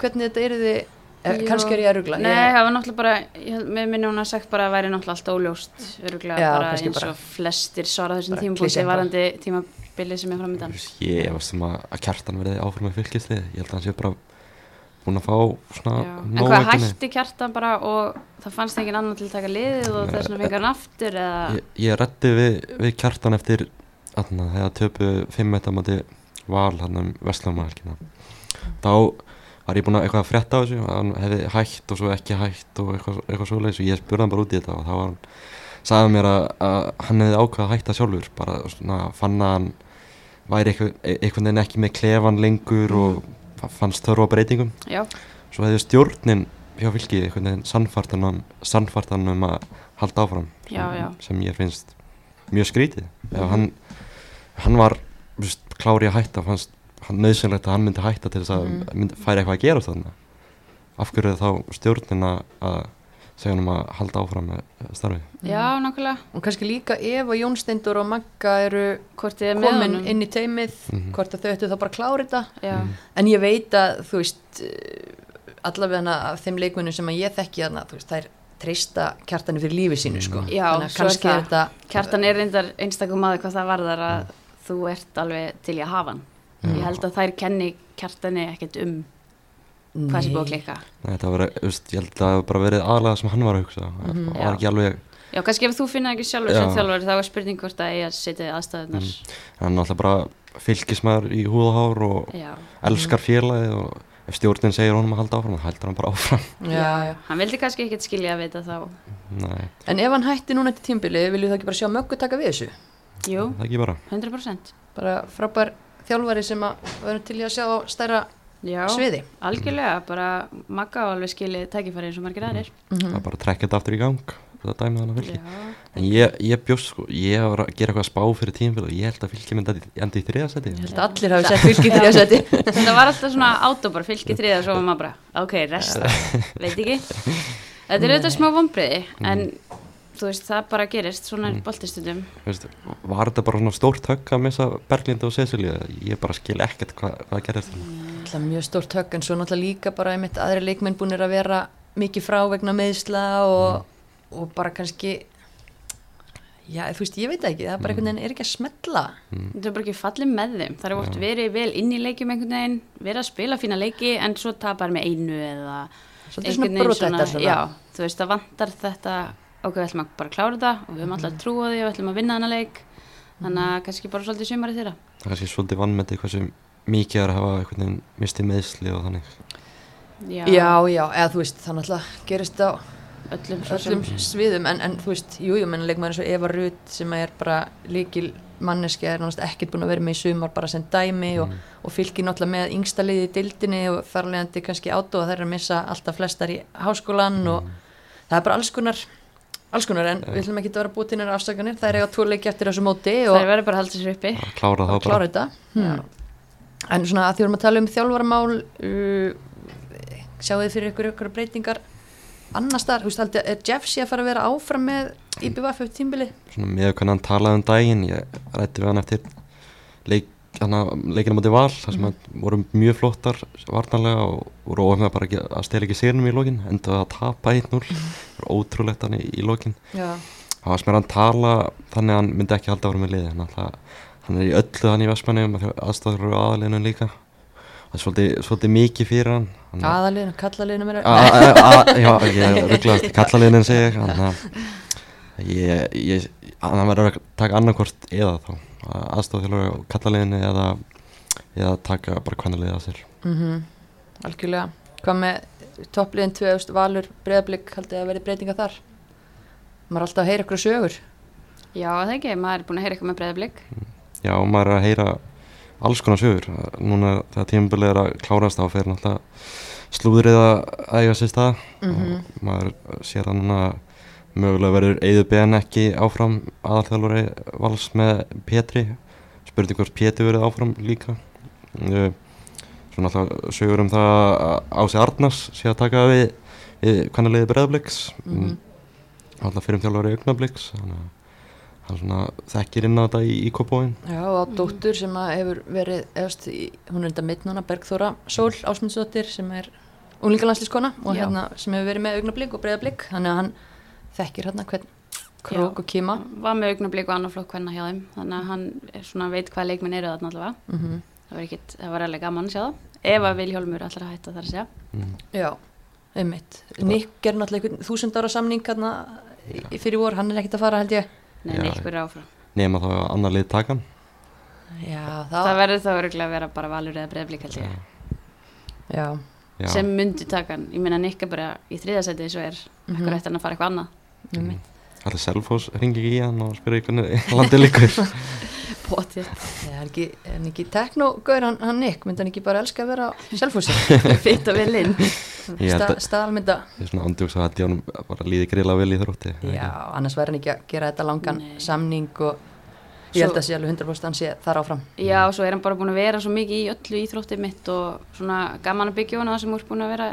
hvernig þetta er Jú. Kannski er ég að rugla Nei, það var náttúrulega bara, ég, mér minni hún að sagt bara að væri náttúrulega allt óljóst, Já, bara eins bara- og flestir svara þessum bara. varandi tímabilið sem er framöndan. Ég veist um að, að kjartan verði áfram með fylgislið, ég held að hann sé bara búin að fá svona. En nóg hvað hætti kjartan bara og það fannst engin annan til að taka liðið og þess vegna fengar hann aftur eða, Ég, ég rætti við, við kjartan eftir aðna, þegar töpu 5-1 á móti val hann um Vestlámahelgina þá var ég búin að eitthvað að frétta á þessu? Að hann hefði hætt og svo ekki hætt og eitthvað, eitthvað svoleiðis? Og ég spurði hann bara út í þetta og þá var hann sagði mér að, að hann hefði ákveða að hætta sjálfur. Bara svona fann að hann væri eitthvað, einhvern veginn ekki með klefan lengur og fa- fannst þörfa breytingum. Já, svo hefði stjórnin hjá fylki einhvern veginn sannfartan um, sannfartan um að halda áfram Já, sem, já. sem ég finnst mjög skrítið. Ef hann, hann var just, klári að hætta fannst nöðsynlegt að hann myndi hætta til þess að Mhm. myndi, færi eitthvað að gera þarna af hverju er þá stjórnina að segja hann um að halda áfram með starfi já, nákvæmlega, og kannski líka ef að Jón Steindur og Magga eru hvort þið er með komin inn í teimið Mhm. hvort að þau ættu þá bara að klára þetta Já, en ég veit að þú veist eh, allavega af þeim leikmunum sem að ég þekki hana, þú veist, þær treysta kjartani fyrir lífi sínu sko. Já, Þannig er kannski það. er þetta Kjartan er reyndar einstakum maður hvað það varðar að þú ert alveg til í að hafa hann. Ég held að þær kenni kjartani ekkert um hvað sem búið að klika. Nei, þetta var, ég held að það hafi bara verið aðlega sem hann var að hugsa það Mhm. var Já. ekki alveg, Já, kannski ef þú finna ekki sjálfur Já. sem þjálfari þá er spurning hvort að ég að setja aðstæðunar. hann er alltaf bara fylgismæður í húðahár og Já. elskar félagið og ef stjórnin segir honum að halda áfram, þá heldur hann bara áfram já, já. Hann vildi kannski ekkert skilja að vita þá. Nei, En ef hann hætti núna til tímbili, viljum það ekki bara sjá möggu taka við þessu? Jú, það er ekki bara 100%. Bara frábær þjálfari sem að verður til í að sjá á stærra Já, sviði. algjörlega, bara magga á alveg skilið tækifæri eins og margir aðrir. það er bara að trekka þetta aftur í gang það dæmið hann að fylgi Já, en ég, ég bjóst sko, ég var að gera eitthvað spá fyrir tímfél og ég held að fylgi myndi endi í þriðasæti Ég held að allir hafi sett því að setja. þetta var alltaf svona átó bara fylgið þriða og svo var maður bara, ok, resta, veit ekki. Þetta er auðvitað smá vonbriði, en þú veist, það bara gerist, svona er boltistundum. Veist, var þetta bara svona stórt högg að missa Berglind og Cecilia ég bara skil ekkert hvað, hvað gerist þarna. Alltaf mjög stórt högg en svo náttúrulega líka bara einmitt aðri leikmenn búinir að vera mikið frá vegna meðsla og, og bara kannski já, þú veist, ég veit það ekki, það er bara einhvern veginn er ekki að smetla Þetta er bara ekki fallið með þeim. Það er oft verið vel inn í leikjum einhvern veginn, verið að spila fína leiki en svo tapar með einu eða svolítið svona brotættar svona. Já, þú veist, það vantar þetta, ok, við ætlum að bara klára þetta og við höfum alltaf að trúa því og við ætlum að vinna hana leik. Þannig að kannski bara svolítið sumarið þeirra. það er kannski svolítið vannmeti hversu mikið er að hafa einhvern veginn mistið meðsli og þannig Já, já, já, eða þú veist, það náttúrulega gerist á öllum sem. öllum sviðum en, en þú veist, jú, jú, menn leikmaður eins og Eva Rutt sem er bara líkil manneski er náttúrulega ekkert búin að vera með í sumar bara sem dæmi og, og fylgir náttúrulega með yngsta liði í dildinni og þarlegandi kannski átó að þær að missa alltaf flestar í háskólan og það er bara alls konar alls konar en við ætlum ekki að vera búið til nýra afsökanir það er eiga tvo leiki eftir þessu móti og, Það verður bara að halda sér uppi. að klára bara klára þetta hmm. en svona að því vorum að tala um þjálfaramál uh, sjáu þið fyrir ykkur ykkur breytingar veist, haldið, er Jeff sé að fara að vera áfram með IBVF eftir tímbili? svona með hvernig hann talaði um daginn ég rætti við hann eftir leik, hana, leikina mútið val þar sem mm. voru mjög flottar varnarlega og voru bara ekki, að stela ekki sérnum í lokin endaði að tapa 1-0 það var ótrúlegt hann í, í lokin. Já, það var sem er hann tala þannig að hann myndi ekki halda ára með liði hann, hann er í öllu hann í Vestmannum aðstæður og aðalinu líka. Það er svolítið, svolítið mikið fyrir hann, hann aðaliðinu, kallaliðinu mér Já, ég rugglaðast kallaliðin en segja að ég, ég, hann verður að taka annarkvort eða þá. Aðstofþjálfur og kallaliðinu eða, eða taka bara kvannaliðið að sér. Mm Algjörlega, hvað með toppliðin 2000 valur breyðablík haldið að verði breytinga þar? Maður er alltaf að heyra ykkur sögur. Já, það ekki, maður er búin að heyra eitthvað með breyðablík. Já, maður er að heyra alls konar sögur. Núna þegar tímabilið er að klárast þá fer náttúrulega slúðrið að eiga sér stað. Mhm. og maður sér það núna að mögulega verður Eiður Ben ekki áfram aðalþjálfari vals með Petri. Spurning hvort Petri verður áfram líka. Uh, Svo náttúrulega sögur um það að Ási Arnars sé að taka við, við hvernig leiði Breðabliks mm. Mhm. alltaf fyrir um þjálfari Augnabliks þannig að hann svona þekkir inn á þetta í, í kopóin Já, og á dóttur sem að hefur verið efst, í, hún er enda mitt núna, Bergþóra Sól Ásmundsdóttir sem er unglingalanslískona og Já. hérna sem hefur verið með augnablík og breyðablík þannig að hann þekkir hérna hvern krók og kýma Var með augnablík og annar flokk hvenna hjá þeim, þannig að hann er svona veit hvað leikminn eru þarna allavega. mm Það var, ekkit, það var alveg gaman að sjá það. Ef að Viljólmur allar að hætta þar að segja. mm. Já, einmitt Nick er náttúrulega einhvern þúsund ára samning hérna fyrir vor, hann er ekkert að fara held ég Nei. Nick verður áfram. nema þá að annar lið taka hann Já, Það þá verður þá örgulega að vera bara valur eða breyðablík held ég. Já, Já. Sem myndi taka hann. Ég meina Nick er bara í þriðasætið svo er. Mhm. Akkur ætti hann að fara eitthvað annað. Einmitt Allir Selfoss ringi ekki í hann og spyrir hvernig landið líkur Potið. Það er ekki, er ekki teknogauður hann, hann Nick, myndi hann ekki bara elska að vera á selfhúsi Fitt og vel inn. Ég held Sta, að- staðalmynda Ég er svona andjóks að hann bara líði grila vel í þrótti Já, annars verður hann ekki að gera þetta langan Nei. samning og ég held að sé alveg 100% hann sé þar áfram Já, og svo er hann bara búin að vera svo mikið í öllu íþróttið mitt og svona gaman að byggja hana það sem úr búin að vera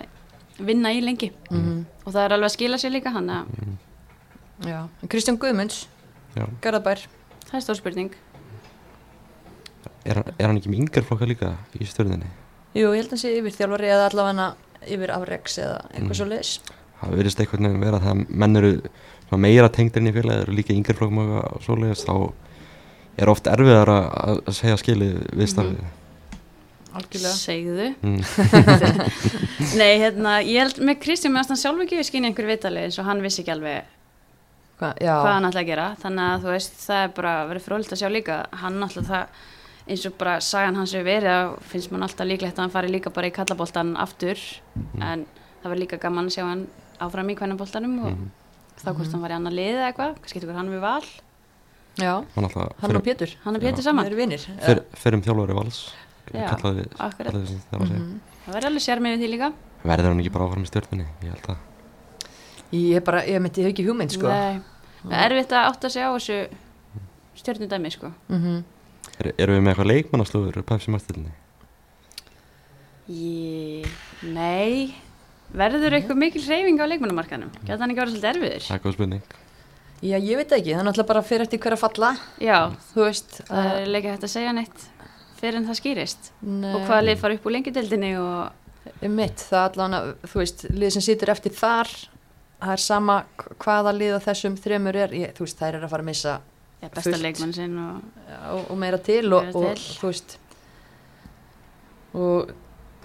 vinna í lengi. mm. Og það er alveg að skila sér líka, hann að Já, Kristján Guðmunds. Garðabær það er stór spurning. Er, hann- er hann ekki með yngar flokka líka í stjórninni? Jú, ég held að hann sé yfir þjálfari eða allavega yfir afreks eða eitthvað Mm. svo leis það verðist einhvern veginn vera það að menn eru meira tengdir inn í félagi eru líka yngri flokkum og svoleiðis þá er oft erfiðar að að segja skilið við starfið algjörlega segðu mm. Nei, hérna, ég held með Kristján meðan hann sjálf ekki við skynja einhver vitali eins og hann vissi ekki alveg Hva, hvað hann ætlaði að gera. Þannig að þú veist, það er bara verið frólitt að sjá líka. Hann alltaf það eins og bara sagan hans hefur verið að finnst mann alltaf líklegt að hann fari líka bara í kallaboltan aftur. En það var líka gaman að sjá hann áfram í kvennaboltanum og Mhm. þá hvort hann var í annar liði eða eitthvað, hvað skiptir hann við val. Já, hann alltaf hann og Pétur. Hann er Já. Pétur saman, þeir eru vinnir fyr, fyrir um þjálfari vals Já, kallaði akkurat. kallaði það Mhm. það verður alveg sérmið við því líka. Verður hann ekki bara áfram í stjórnunni ég held að ég er bara, ég myndi ég hef ekki hugmynd sko. Nei, það er erfitt að átta sig á þessu stjórnudæmi sko. Mhm. er, erum við með eitthvað leikmannaslúður úr Pepsi Marstillinni Ég, nei. Verður eitthvað mikil hreyfing á leikmannamarkanum geta hann ekki verið svolítið erfiður? Það er góð spurning. Já, ég veit ekki, það er náttúrulega bara fyrir eftir hver að falla. Já, þú veist það er leikið hægt að segja neitt fyrir en það skýrist. Nei. og hvaða lið fara upp úr lengjudeldinni og mitt, það er allan þú veist, lið sem situr eftir þar það er sama hvaða lið á þessum þremur er, ég, þú veist, þær er að fara að missa ja, besta leikmann sinn og og, og meira til og, Meira og til. þú veist. Og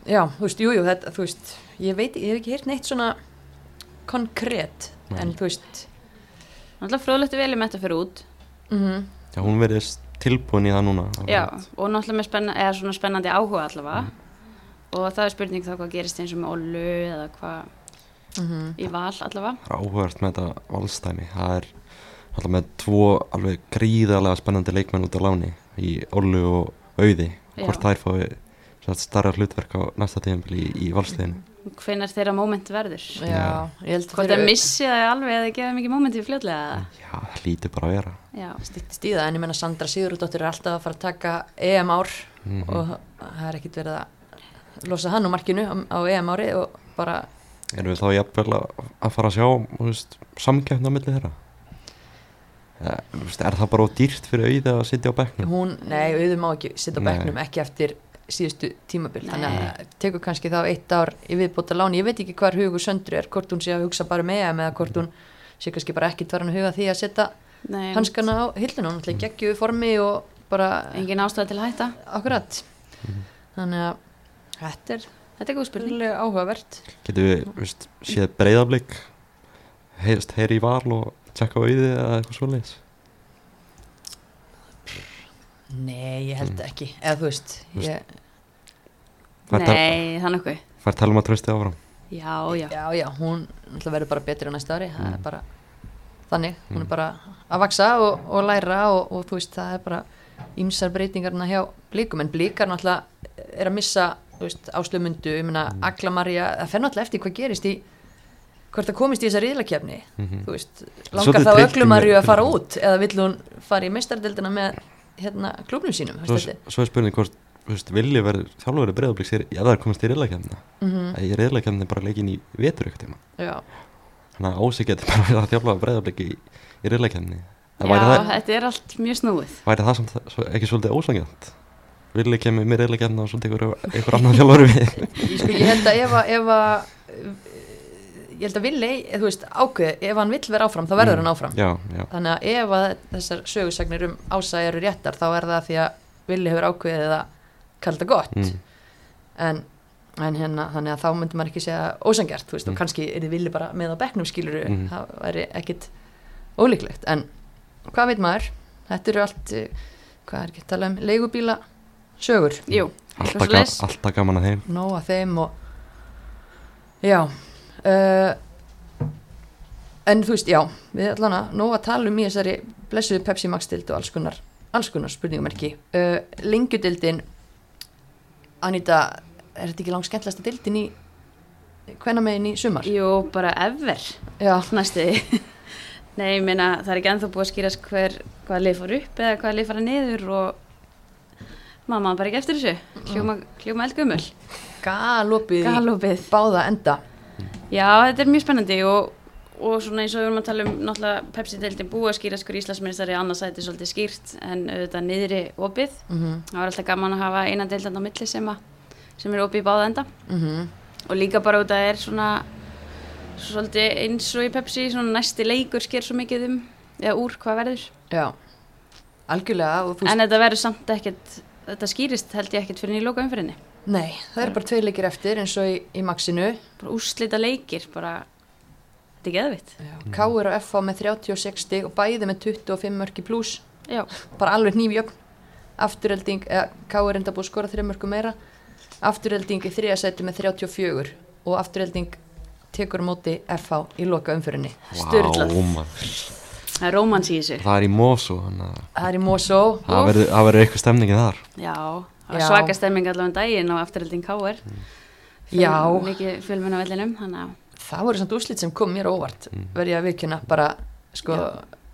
já, þú veist, jújú, jú, þetta, þú veist ég veit, ég hef ekki heyrt neitt svona konkrétt, Nei. en þú veist. Náttúrulega fróðlegt vel með þetta fyrir út. Mhm, já hún verðist tilbúin í það núna að já, og náttúrulega með spenna, eða svona spennandi áhuga allavega. Og það er spurning þá hvað gerist eins og með Ollu eða hvað mhm, í val allavega. Það er áhugavert með þetta valstæmi það er alltaf með tvo alveg gríðarlega spennandi leikmenn út á láni í Ollu og Auði. Hvort þær fái sem sagt, starra hlutverk á næsta tíðanbili í, í valsliðinu. Hvenær þeirra moment verður? Já, ég held hvort það missi það alveg eða gefa mikið momenti fljótlega eða? já, það lítur bara að vera. Já, stýttist í það, en ég menna Sandra Sigurðardóttir er alltaf að fara að taka EM ár mm og það er ekkit verið að losa hann úr markinu á EM ári og bara, erum við þá jafnvel að, fara að sjá þú veist, samkeppna milli þeirra? Er það bara dýrt fyrir Auði að sitja á bekknum? Hún, nei, auðvitað má ekki sitja á Nei. bekknum, ekki eftir síðustu tímabil, Nei. þannig að tekur kannski þá eitt ár í viðbóta láni, ég veit ekki hvar hugur söndru er, hvort hún sé að hugsa bara með EM eða hvort hún sé kannski bara ekkit varan að huga því að setja hanskana á hilluna, hún ætla geggju formi og bara engin ástæða til að hætta. Akkurat. Þannig að þetta er þetta er góð spurning. Áhugavert. Getum við veist, séð breyðablík heyrst heyri í val og tjekka á Auði eða eitthvað svoleiðis? Nei, ég held ekki, eða þú veist ég, nei, það er nokkuð. fær talum að trösti áfram? Já, já, já, já, hún verður bara betri á næsta ári, það er Mm. bara þannig, hún Mm. er bara að vaksa og, og læra og, og þú veist, það er bara ýmsar breytingarna hjá blíkum, en blíkar náttúrulega er að missa, þú veist, áslömundu ég meina, Mm. Agla Marja, það fer náttúrulega eftir hvað gerist í hvort það komist í þessa riðlakefni Mhm. þú veist, Svolítið langar þá trikki Öglu Marju að fara út eða vill hún fara í meistardildina með hérna klubnum sínum? Svo, veist þetta? svo er spurning hvort þú veist, vilji verður þjálfur breyðablík sér ef það er komast í reyðleikefnina Mhm, í reyðleikefni bara leikin í vetur ekkert tíma já, þannig að Ási getur bara verið að þjálfa breyðablík í, í reyðleikefni já væri, það, þetta er allt mjög snúið. væri það samt svo, ekki ósangjönd vilji kemur með reyðleikefni og svo tekur einhver annar þjálfur við. Sko, ég held að ef að, að ég held að villi, þú veist, ákveð ef hann vill vera áfram, þá verður Mm. hann áfram. Já, já, þannig að ef að þessar sögursagnir um ása eru réttar, þá er það því að villi hefur ákveðið að kalla það gott. Mm, en, en hérna, þannig að þá myndi maður ekki segja ósangjart, þú veist, Mm. og kannski er þið villi bara með á bekknum skiluru, Mm. það væri ekkit ólíklegt, en hvað veit maður? Þetta eru allt eh, hvað er ekki að tala um, leigubíla sögur, jú, alltaf, ga alltaf gaman að þeim. Nóg að þeim og já uh, en þú veist, já við allan að nóg að tala um í þessari blessuðu Pepsi Max dild og alls konar alls konar spurningumerki uh, lengjudildin Anita, er þetta ekki langt skemmtilegasta dildin í hvenna megin í sumar? jú, bara ever. Já, næstuði nei, ég meina, það er ekki ennþá búið að skýrast hver, hvaða lið fór upp eða hvaða lið fara niður og maður bara ekki eftir þessu. Hljóma, hljóma eldgumul, galopið galopið. báða enda. Já, þetta er mjög spennandi og, og svona eins og við erum að tala um náttúrulega Pepsi-deildin búið að skýra skur Íslandsministari annars sæti svolítið skýrt en auðvitað niðri opið. mm Það var alltaf gaman að hafa eina deildan á milli sem, að, sem er opið í báða enda. -hmm. og líka bara út að það er svona svolítið eins og í Pepsi svona næsti leikur sker svo mikið um eða úr hvað verður. Já, algjörlega en þetta verður samt ekkert þetta skýrist held ég ekkert fyrir í loka umfyrinni Nei, það er bara tvei leikir eftir eins og í, í Maxinu. Bara úrslita leikir bara þetta er geðvitt Káur og FH með 36 stig og bæði með 25 mörki pluss já, bara alveg nýfjögn afturhelding, eða Káur enda búið að skora 3 mörku meira. Afturhelding í þriða seti með 34 og afturhelding tekur móti FH í loka umfyrinni Vá, maður. Það er rómans í þessu Það er í Mosó, að það er í Mosó. Það verður- eitthvað stemningið þar. já, það var svaka stemming allavega um daginn á afturhalding K.R. Já. mikið fjölmenn á vellinum þannig að það voru samt úrslit sem kom mér óvart verði ég að vikina bara sko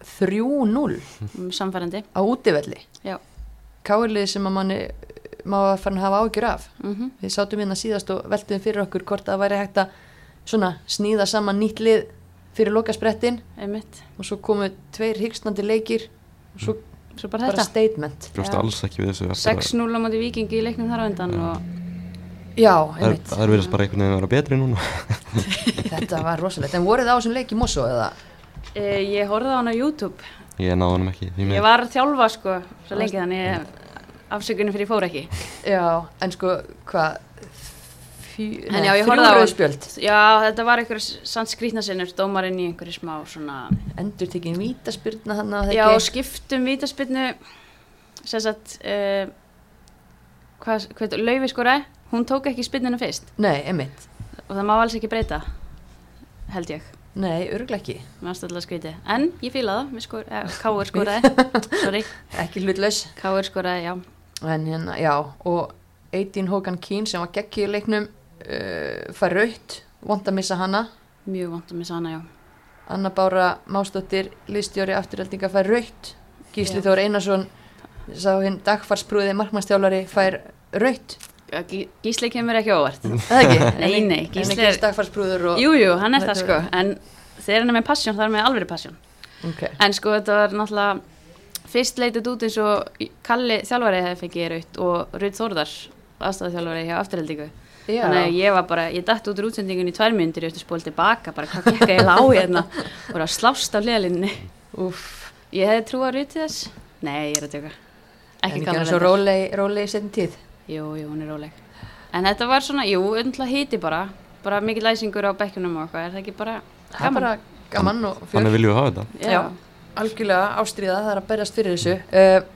3-0 um, samfærandi á útivelli. Já, Káurlið sem að manni má að fara að hafa ágjur af. Mhm. Við sátum hérna síðast og veltum fyrir okkur hvort það væri hægt að svona sníða saman nýtt lið fyrir lokasprettin einmitt, og svo komu tveir hyggstandi leikir og svo svo bara bara þetta statement Bjóst Já. alls ekki við þessu. eftir að- 6-0 á móti vikingi í leiknum þar á undan og já, einmitt, það er verið bara einhvern veginn að vera betri núna. þetta var rosalegt en voruð það á þessum leik í Mosó eða? e, ég horfði á hann á YouTube Ég náði honum ekki. því ég miður. var að þjálfa sko svo lengi þannig afsökunum fyrir ég fór ekki já, en sko hvað En já, ég horfði á spjöld já, þetta var einhver sann skrýtnasinnur dómarinn í einhverju smá svona endur tekinn vítaspyrna hann að já, ekki? skiptum vítaspinnu sem sagt uh, hvað, hvað, Laufi skora hún tók ekki spinnuna fyrst. Nei, einmitt, og það má alls ekki breyta held ég. Nei, örglega ekki. Mér varst alltaf skrítið, en ég fíla það skor, eh, Káur skoraði. Sorry, ekki hlutlaus. Káur skoraði, já. En hérna, já, og Eidín Hókan Kín sem var geggið í leiknum fær raut, vond að missa hana. Mjög vant að missa hana, já. Anna Bára Másdóttir liðstjóri afturheldinga fær raut Gísli Já. Þór Einarsson sá hinn dagfarsprúði markmannstjálari fær raut, Gísli kemur ekki óvart. Ekki? Nei, nei, Gísli er- og Jú, hann er það sko. En þegar hann er með passion, það er með alveg passion. Ok. En sko, þetta var náttúrulega Fyrst leitið út eins og Kalli þjálfari hefði fengið raut Og Rutt Þórðar, aðstæða hjá afturheldingu Já, Þannig að ég var bara, ég dætt út úr útsendingunni í tvær myndir, ég eftir spól tilbaka, bara hvað gekk eiginlega á hérna og var að slást á hliðalinni. úff, Ég hefði trú að ruti þess. Nei, ég er að tjóka. en Ekki kannar hann svo róleg, róleg í setjum tíð Jú, jú, hún er róleg. En þetta var svona, jú, öndla hiti bara, bara mikið læsingur á bekkjunum og eitthvað, er það ekki bara gaman? bara gaman Þannig viljum við hafa þetta. Já, Já. algjörlega ástríða, það er að berjast fyrir þessu uh,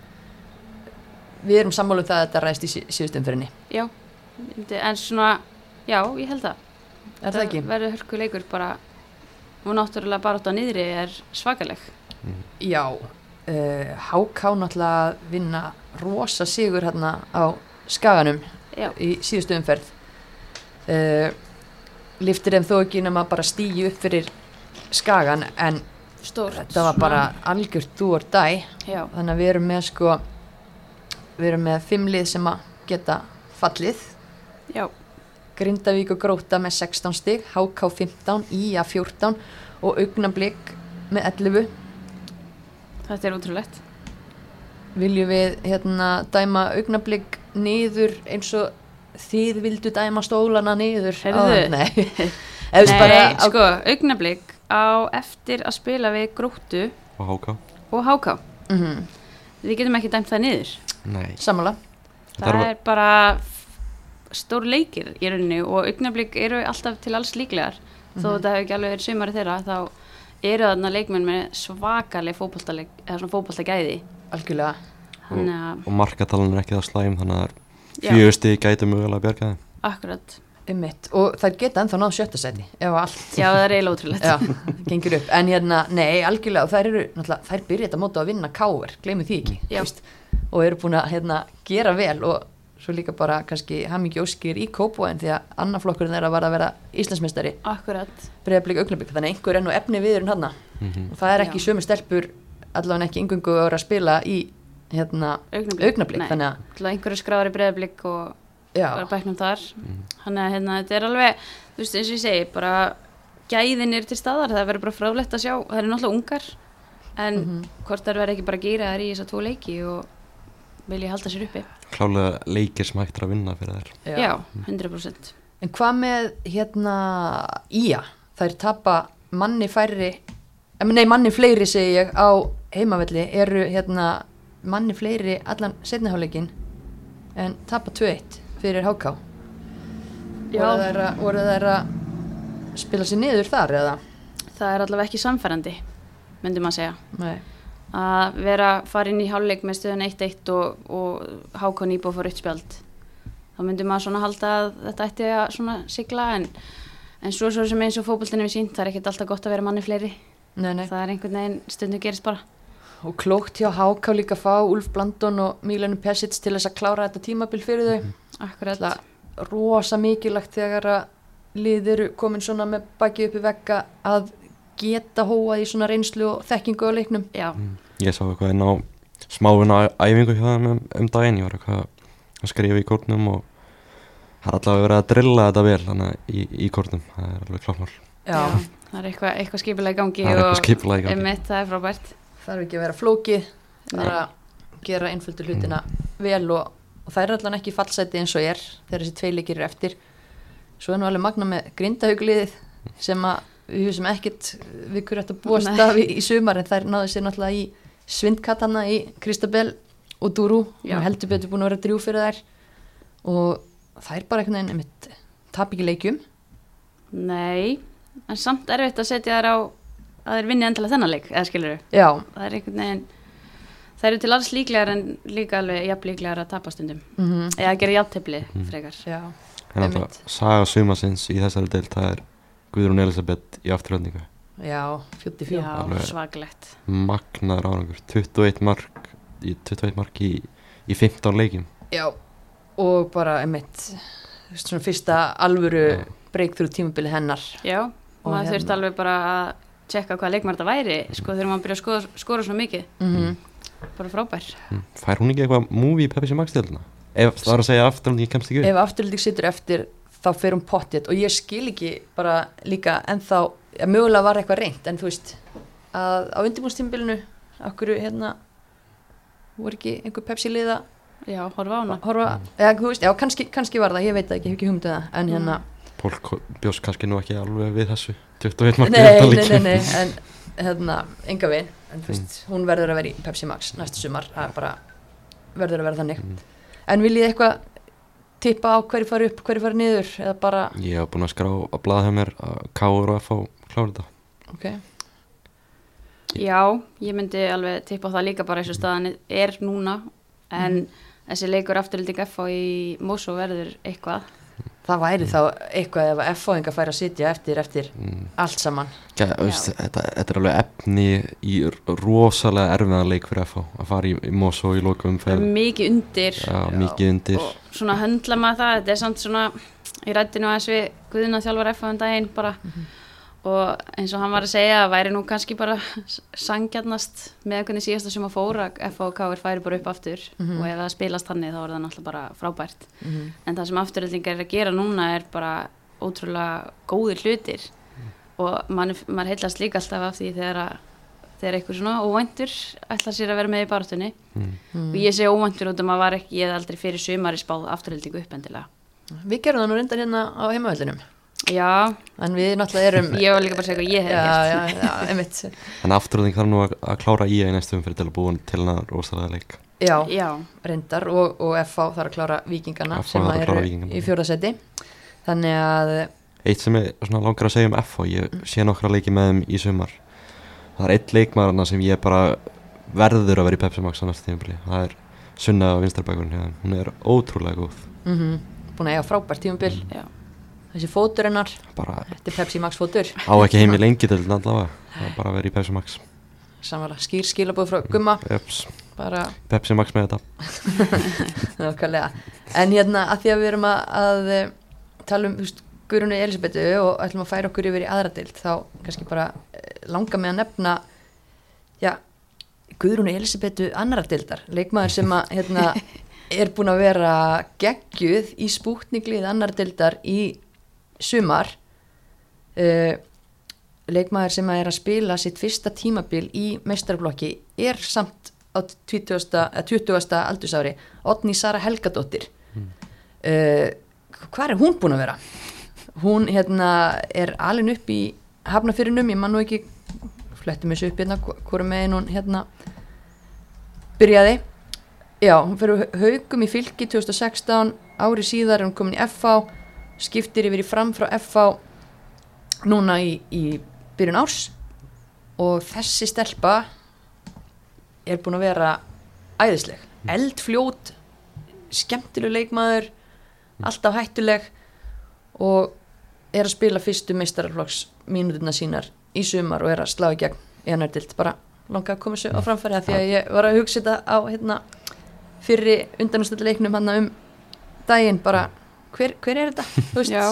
Við erum sammálu um það að þetta ræðist í sí- síðustu umfyrinni já, myndi- en svona, já, ég held það. Er það ekki? Verður hörku leikur bara, og náttúrulega bara átt á niðri er svakaleg. Já, uh, HK náttúrulega að vinna rosa sigur hérna á skaganum Já, í síðustu umferð uh, Liftir þeim þó ekki nema bara stígi upp fyrir skagan en stórt. þetta var bara algjört þú or dæ Já, þannig að við erum með sko við erum með fimm lið sem að geta fallið já, Grindavík og Gróta með 16 stig HK 15, IA 14 og Augnablík með 11 þetta er útrúlegt. viljum við hérna dæma Augnablík niður eins og þið vildu dæma stólana niður Heyrðu. áðan? Nei, Nei, sko, augnablík á eftir að spila við Gróttu Og háká. og Háká. Mhm, Við getum ekki dæmt það niður. Nei. Sammála Það var- er bara stór leikir í rauninni og augnablík eru alltaf til alls líklegar. Þó þetta hefur ekki alveg verið sumari þeirra, þá eru þarna leikmenn með svakaleg fótboltaleg, eða svona fótboltagæði. algjörlega Þannig að, Og markatalan er ekki það slæm, þannig að já, fjögusti gæti mögulega að bjarga þeim. akkurat. Einmitt. og þær geta ennþá náð sjötta seti ef allt Já, það er eiginlega ótrúlegt. Já, gengur upp, en hérna, nei, algjörlega og þær eru, náttúrulega, þær byrja þetta móta að vinna káver, gleymu því ekki, Já. þú veist, og eru búin að, hérna, gera vel og svo líka bara kannski hamingi óskir í kópóin því að annarflokkurinn er að vara að vera Íslandsmeistari, Akkurat. breyðablík augnablik, þannig einhver er nú efni viðurinn hann Mhm. og það er ekki Já. sömu stelpur, allavega ekki yngungu að vera að spila í, hérna, Augnablik. að einhverju skráður í breyðablík og bara bæknum þar þannig að hérna, þetta er alveg þú veist eins og ég segi, bara gæðin er til staðar, það verður bara fráleitt að sjá það er náttúrulega ungar en Mhm. hvort það verður ekki bara að gýra þær í þessa tvo leiki og vilja halda sér uppi Klálega leikir sem hægt er að vinna fyrir þær. já, 100% En hvað með hérna Ía? Þær tapa manni færri, em, nei manni fleiri segi ég á heimavelli eru hérna manni fleiri allan setniháleikin en tapa 2-1 fyrir HK. Já. Voru þær að spila sér niður þar eða? Það er allavega ekki samfærandi, myndi maður segja. Nei. Að vera inn í hálfleik með stöðun 1-1 og, og Hákon Íbó fór uppspjald. Þá myndi maður svona halda að þetta ætti að svona sigla en, en svo svo sem eins og fótboltinu við sínt, það er ekkert alltaf gott að vera manni fleiri. Nei, nei. Það er einhvern veginn stundu gerist bara. Og klókt hjá HK líka að fá Úlf Blandon og Mílenu Pessits til þess að klára þetta tímabil fyrir þau. Akkurat. Það rosa mikilvægt þegar að lið eru komin svona með baki upp í vegga að geta hóa í svona reynslu og þekkingu á leiknum. Já, Ég sá eitthvað inn á smáuna æfingu hjá þeim um, um daginn, ég var eitthvað að skrifa í kórnum og það er allavega verið að drilla þetta vel þannig í, í kórnum, það er alveg kláttmál. Já, það er eitthvað, eitthvað skipilega í gangi Það er eitthvað og skipulag í gangi. einmitt, það er frábært. þarf ekki að vera flókið, það er að gera einföldu hlutina vel og, og það er allan ekki fallseti eins og er þegar þessi tvei leikir eru eftir. Svo er nú alveg magna með grindahaugliðið sem að við hugum ekkert við hverju ætti að búast af í, í sumar en þær náðu sér náttúrulega í svindkatana í Kristabel og Dúrú Já. og heldur betur búin að vera drjú fyrir þær. Og það er bara einhvern veginn einmitt, tap ekki leikjum. Nei, en samt erfitt að setja þær á að þeir vinni endilega þennan leik, eða skilur Já, Það er einhvern veginn, það eru til alls líklegar en líka alveg jafn líklegar að tapa stundum. mm Eða að gera jafntefli frekar. já, En alltaf, saga sumasins í þessari deilt, það er Guðrún Elisabeth í afturhaldningu. já, fjótti fjó Já, Alveg. svaglegt. Magnaður árangur, 21 mark í, 21 mark í, í 15 leikjum. Já, og bara einmitt svona fyrsta alvöru Já. breakthrough tímabili hennar Já, Og maður hérna- þurfti alveg bara að tjekka hvað leikmar þetta væri, sko, þegar maður byrja að skoða, skora svona mikið. mm Bara frábær. Mm. Fær hún ekki eitthvað movie í Pepsi Max deildina? Ef það var að segja afturhaldningi kemst ekki upp. Ef afturlík situr eftir þá fer hún pottið og ég skil ekki bara líka en þá, ja, mögulega var eitthvað reynd en þú veist að á undirbúnstímabilinu okkur hérna voru ekki einhver Pepsi liða Já, horfa á hana. horfa, eða þú veist, já kannski, kannski var það, ég veit ekki, ég hef ekki hugmyndið það en hérna, Pólk bjóst kannski nú ekki alveg við þessu 21 mark í nei, 15 nei, nei, en hérna, enga veginn en þú veist, hún verður að vera í Pepsi Max næstu sumar, það er bara verður að vera þannig. Mm. en viljið þið eitthvað tippa á hverju fari upp, hverju fari niður eða bara, Ég hef búin að skrá að blaða hjá mér að Káur og F á klára þetta. ok Já, ég myndi alveg tippa á það líka bara eins og staðan er núna, en þessi leikur afturlilding F í Mosó verður eitthvað. Það væri þá eitthvað ef að F-fóðinga færi að sitja eftir eftir Mm. allt saman. Gæ, veist, þetta, þetta er alveg efni í rosalega erfiðan leik fyrir F á að fara í, í Mosó í lokum mikið undir. Já, mikið undir. og svona höndla maður það, þetta er samt svona, ég rætti nú aðeins við Guðuna þjálfar F um daginn bara og eins og hann var að segja að væri nú kannski bara sangjarnast með hvernig síðasta sem að fóra F og K er færi bara upp aftur. Og ef það spilast þannig þá er það náttúrulega bara frábært. Mhm. en það sem afturöldingar er að gera núna er bara ótrúlega góðir hlutir. Og mann, maður heillast líka alltaf af því þegar að þegar eitthvað svona óvæntur ætlar sér að vera með í barátunni Mm. og ég segi óvæntur út um að var ekki ég hef aldrei fyrir sumari spáð afturöldingu uppendilega við gerum það nú reyndar hérna á heimavöllinum já, en við náttúrulega erum ég var líka bara að segja hvað ég hef já, gert já, já, einmitt En afturhaldning þarf nú að, að klára í að í næstum fyrir til að búin til hana rosalega leik. já, já, reyndar og, og FH þarf að klára vikingana FH sem að eru Víkingana. í fjórðasetti þannig að Eitt sem ég svona langar að segja um F á, ég sé nokkra leiki með þeim í sumar. Það er eitt leikmaðurna sem ég bara verður að vera í Pepsi Max á næsta tímabili. Það er Sunna á vinstarbækurinn hérna. Hún er ótrúlega góð. mm búin að eiga frábært tímabil já, þessi fótur hennar, Bara þetta er Pepsi Max fótur á ekki heim í lengi til allavega. Það er bara að vera í Pepsi Max. samanlega skýr skilabóð frá Gumma bara Pepsi Max með þetta. nákvæmlega en hérna að því að við erum að, að eh, tala um Guðrunu Elisabetu og ætlum að færa okkur yfir í aðra dild þá kannski bara eh, langar mig að nefna já, Guðrunu Elisabetu annara dildar, leikmaður sem að hérna, er búin að vera geggjuð í spútninglið annara dildar í sumar uh, leikmaður sem að er að spila sitt fyrsta tímabil í meistarblokki er samt á 20. eða 20. aldursári Otni Sara Helgadóttir mm. uh, hvað er hún búin að vera? hún hérna er alin upp í hafnafyrinum, ég man nú ekki flettum þessu upp hérna, hvora megin hún hérna byrjaði já, hún fyrir haugum í fylki 2016, ári síðar er hún komin í FH, skiptir yfir í fram frá FH núna í, í byrjun árs. Og þessi stelpa er búin að vera æðisleg, eldfljót skemmtileg leikmaður alltaf hættuleg og er að spila fyrstu meistararflokks mínúturna sínar í sumar og er að slá í gegn enardilt, bara langa að koma sér á framfæri því að ég var að hugsa þetta á hérna, fyrri undanústölduleiknum hann um daginn. Bara, hver, hver er þetta? Þú veist, Já.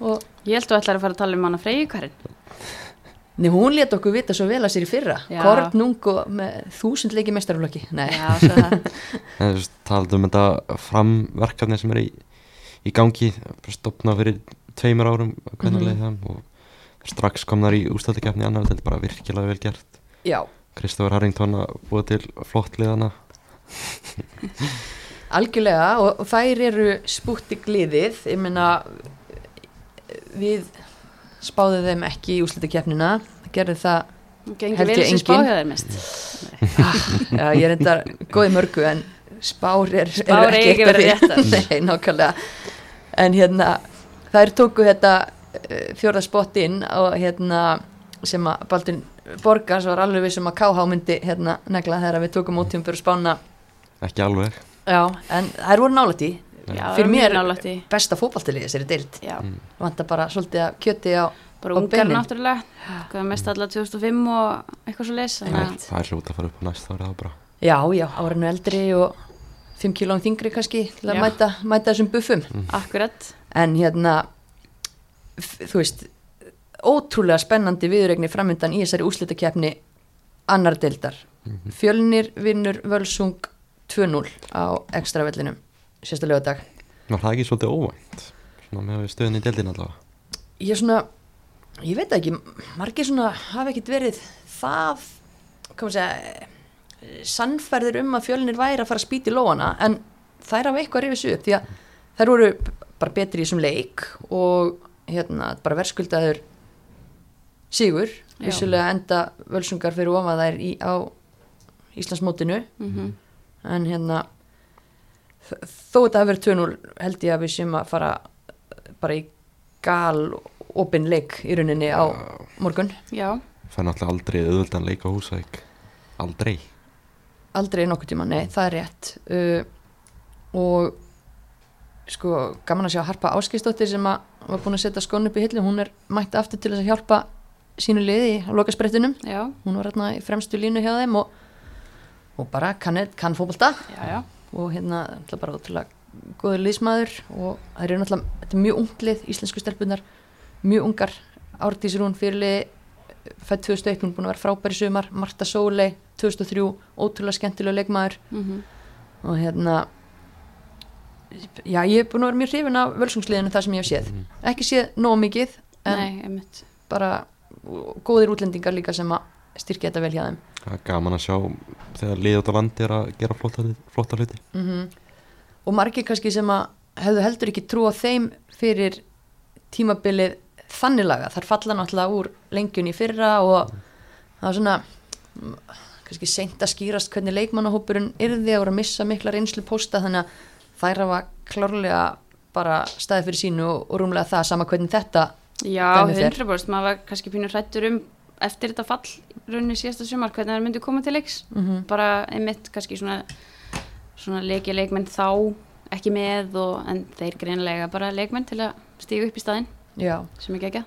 og Ég held að þú ætlar að fara að tala um hana Freyju Karin. Nei, hún let okkur vita svo vel að sér í fyrra Já. Kornung og með þúsund leiki mestarflokki Nei, Já, svo það. En þú veist, talaðu um þetta framverkefni sem er í, í gangi stopna fyrir tveimur árum hvernig mm -hmm. það og strax komnar í ústöldikefni annar þetta er bara virkilega vel gert já, Kristofur Harrington að búa til flott liðana algjörlega og, og þær eru spútti gliðið Ég meina við spáðum þeim ekki í úslitakefnina gerði það, Held ég engin. já, ég er enda góði mörgu en spár er, Spár eiga ekki eitt af því. réttar. Nei, nákvæmlega en hérna, þær tóku þetta fjörða spott inn og hérna sem að Baldin Borgars var alveg við sem að KH myndi hérna negla þegar við tókum út um fyrir spána ekki alveg Já, en þær voru Já, Fyrir mér- nálægt í. besta fótballtilið þessari deild. Já, Vanta bara svolítið að kjöti á bara ungar náttúrulega. Mest alla 2005 og eitthvað svo leys. Einmitt. það er hljóta að fara upp á næsta ári það er bara. Já, já, árinu eldri og 5 kílóum þingri kannski til að mæta, mæta þessum buffum. Akkurat. en hérna þú veist ótrúlega spennandi viðregni framöndan í þessari úslitakefni annar deildar Fjölnir vinnur Völsung 2-0 á ekstra vellinum sérstæðlega dag Var það ekki svolítið óvænt? Svona með stöðin í deildin allavega? Ég er svona, ég veit það ekki margir svona hafa ekkit verið það, hvað maður segja sannferðir um að fjölnir væri að fara að spýti lóana en þær hafa eitthvað rifið sig upp því að þær voru bara betri í þessum leik og hérna bara verðskuldaður sigur, vissulega enda völsungar fyrir ofan þær í, á Íslandsmótinu. Mm en hérna þó þetta hafi verið 2-0 held ég að við séum að fara bara í gal opin leik í rauninni á morgun. Já, Það er náttúrulega aldrei auðvöldan leik á húsæk Aldrei. Aldrei nokkuð tíma, nei, það er rétt. Uh, og sko, gaman að sjá Harpa Áskistóttir sem að var búin að setja skon upp í hillu, hún er mætt aftur til þess að hjálpa sínu liði á lokasprettinum. Já, hún var hérna í fremstu línu hjá þeim og, og bara kann, kann já. og hérna bara ótrúlega góður liðsmaður og það eru náttúrulega, þetta er mjög unglið íslensku stelpunar, mjög ungar. Árdís Rún fyrirlið fætt 2001, hún er búin að vera frábæri sumar. Marta Sóley, 2003, ótrúlega skemmtilega leikmaður. Mm og hérna já, ég er búin að vera mjög hrifin af völsungsliðinu það sem ég hef séð, ekki séð nóg mikið en Nei, bara góðir útlendingar líka sem að styrkja þetta vel hjá þeim Það er gaman að sjá þegar liðið út á landi er að gera flotta, flotta hluti. Mm og margir kannski sem að hefðu heldur ekki trú á þeim fyrir tímabilið þannig laga, þar falla náttúrulega úr lengjunni í fyrra og það var svona mm, kannski seint að skýrast hvernig leikmannahópurinn yrði að voru að missa mikla reynslu pósta þannig að þær hafa klárlega bara staðið fyrir sínu og, og rúmlega það sama hvernig þetta Já, Dæmi fer. 100% maður var kannski pínur hrættur um eftir þetta fall rauninni síðasta sumar hvernig það myndi koma til leiks. Mm bara einmitt kannski svona svona leikja leikmenn þá ekki með og en þeir greinlega bara leikmenn til að stígu upp í staðinn. Já, sem ekki ekki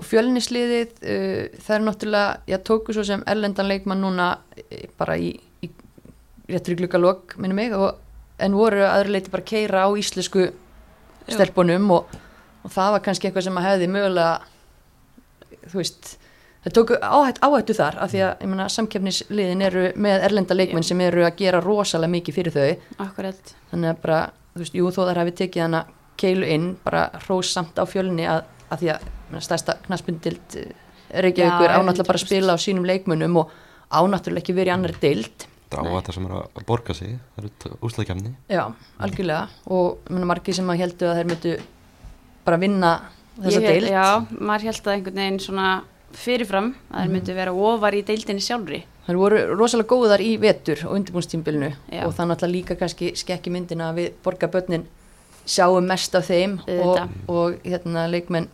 og fjölnisliðið uh, það er náttúrulega, ég tóku svo sem erlendan leikmann núna uh, bara í, í réttur í glukkalokk minni mig, og, en voru aðra leiti bara keira á íslensku stelpunum og, og það var kannski eitthvað sem að hefði mögulega þú veist það tóku áhætt, áhættu þar af því að ég meina, samkeppnisliðin eru með erlenda leikmenn sem eru að gera rosalega mikið fyrir þau. Akkurat. Þannig að bara, þú veist, jú þó þar hafi tekið hana keilu inn, bara hrós samt á fjölni að, að því að meina, stærsta knaspundild Reykjavíkur Já, ánáttúrulega bara að 100%. spila á sínum leikmunum og ánáttúrulega ekki verið í annari deild. Það á þetta sem er að borga sig Það eru úslæðkjæmni já, algjörlega. Og margir sem að heldu að þeir myndu bara vinna þessa deild. Já, maður held að einhvern veginn svona fyrirfram að þeir myndu vera ofar í deildinni sjálfri. Það voru rosalega góðar í vetur og undirbúnstímbilinu og það náttúrulega líka kannski skekki myndina að við borgarbönnin sjáum mest af þeim og, og hérna leikmenn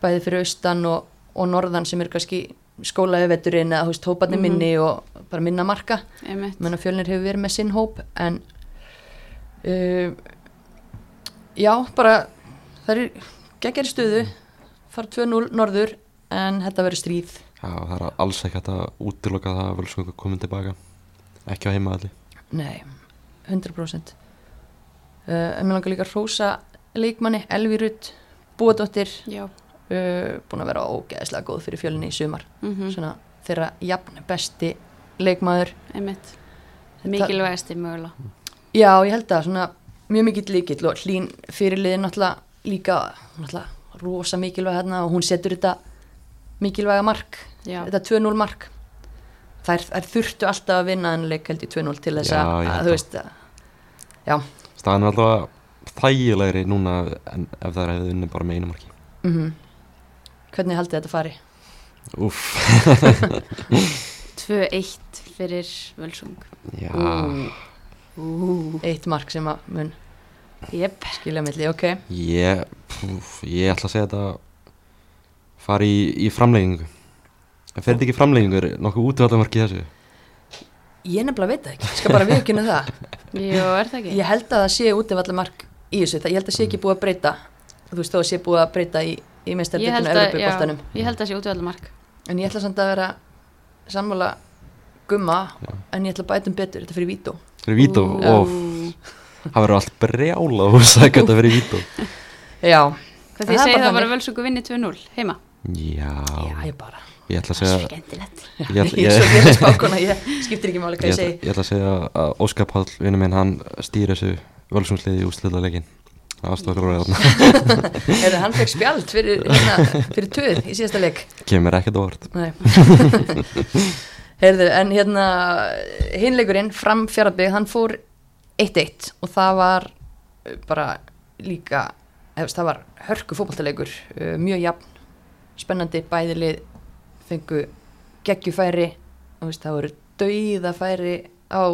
bæði fyrir austan og, og norðan sem eru kannski skólaði veturinn eða þú veist hóparnir Mhm. minni og bara minna marka. Menn að fjölnir hefur verið með sinn hóp en uh, já, bara það er geggjari stöðu fara 2-0 norður en þetta verður stríð. Já, það er alls ekki hægt að útiloka það að Völsungur komin tilbaka. Ekki á heimaðalli Nei, 100% uh, mér langar líka að hrósa leikmanni, Elvi Rutt Búadóttir, Já, uh, búin að vera ógeðslega góð fyrir fjölinni í sumar. Mm Svona þeirra jafn besti leikmaður. Einmitt. Mikilvægasti mögulega. Já, ég held að svona mjög mikill líkill og hlín fyrirliðin náttúrulega líka náttúrulega rosa mikilvæg hérna og hún setur þetta mikilvæga mark Já, þetta 2-0 mark. Þær, þær þurftu alltaf að vinna en leik held í 2-0 til þess Já, að, að þú veist að, já, Staðan er alltaf þægilegri núna en ef það er hefði unni bara með einu marki. Mm hvernig haldið þetta fari? Úff, 2-1 fyrir Völsung. Já. Ú, Ú, eitt mark sem að mun Jep, skilja milli, ok. Ég, púf, ég ætla að segja þetta fari í, í framleggingu En fer þetta ekki í framleggingu er nokkuð útvaldamarki þessu? Ég nefnilega veit það ekki, ég skal bara viðkynna það. Jú, er það ekki? ég held að það sé útivallar mark í þessu það, ég held að sé ekki búið að breyta. Þú veist þó að sé búið að breyta í, í Ég að, já, Evropaboltanum ég held að sé útvallumark en ég ætla samt að vera sammála gumma Já. en ég ætla að bæta um betur, þetta fyrir vító. Fyrir vító, óf, það verður allt brjála og sækja þetta fyrir vító. Já, Það er segið bara það bara þannig. Völsungu vinni 2-0 heima Já, já, ég bara ég ætla að segja Ég ég spákona, ég skiptir ekki máli hvað ég, segi. ég ætla að segja að Óskar Páll, vinnu minn, hann stýr þessu og reyðarna Heyrðu, hann fekk spjald fyrir, hérna, fyrir töð í síðasta leik. Kemur ekkert Nei. Heyrðu, en hérna hinleikurinn fram fjaraðbyggð, hann fór 1-1 og það var uh, bara líka hefst, það var hörku fótballtalegur uh, mjög jafn, spennandi bæðilið fengu geggjufæri og veist, það voru dauðafæri á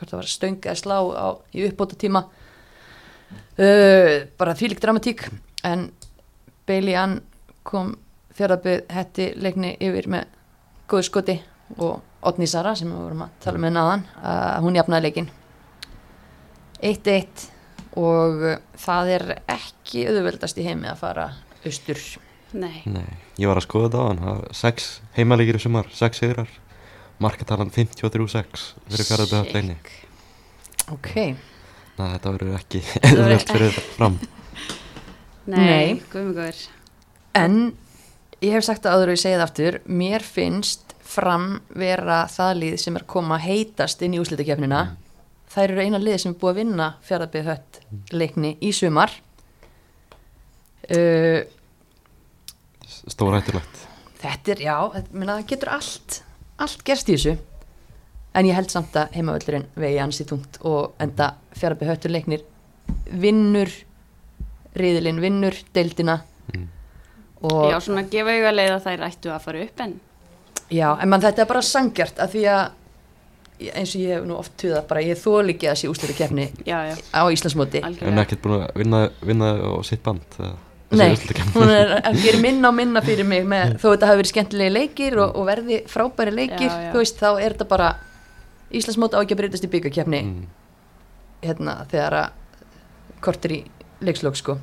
hvort það var stöngið að slá á, í uppbóta tíma uh, bara þvílík dramatík en Bailey Ann kom fjaraðbyggð hetti leikni yfir með góðu skoti og Otni Sara sem við vorum að tala með náðan uh, hún jafnaði leikin 1-1 og það er ekki auðveldast í heimi að fara austur Nei, Nei, ég var að skoða þetta á hann það var sex heimalegir í sumar, sex sigrar. Markatalan 53-6 fyrir fjaraðbygða leini ok, Næ, þetta verður ekki eðvöld fyrir fram. Nei, Nei. guðmur góður. En ég hef sagt það áður og ég segi það aftur. Mér finnst fram vera það lið sem er koma heitast inn í úslitakefnina þær eru eina lið sem er búið að vinna fjaraðbyggð hött leikni í sumar. Uh, Stórættulegt Þetta er, já, það getur allt, allt gerst í þessu. En ég held samt að heimavöldurinn vegi ansi tungt og enda fjaraðby höttur leiknir vinnur riðilinn, vinnur deildina Mm. og Já, svona gefa auga leið að þær ættu að fara upp en já, en man, þetta er bara sangjart að því að eins og ég hef nú oft tuðað bara ég þól ekki að sé úslitu kefni Já, já, á Íslandsmóti. En ekkert búin að vinna, vinna á sitt band eða, Nei, hún er að gera minna og minna fyrir mig með, þó þetta hafi verið skemmtilegi leikir og, og verði frábæri leikir, Já, já. þú veist, þá er þetta bara Íslandsmót á ekki að breytast í byggakefni Mm. hérna þegar að kortir í leikslokk sko.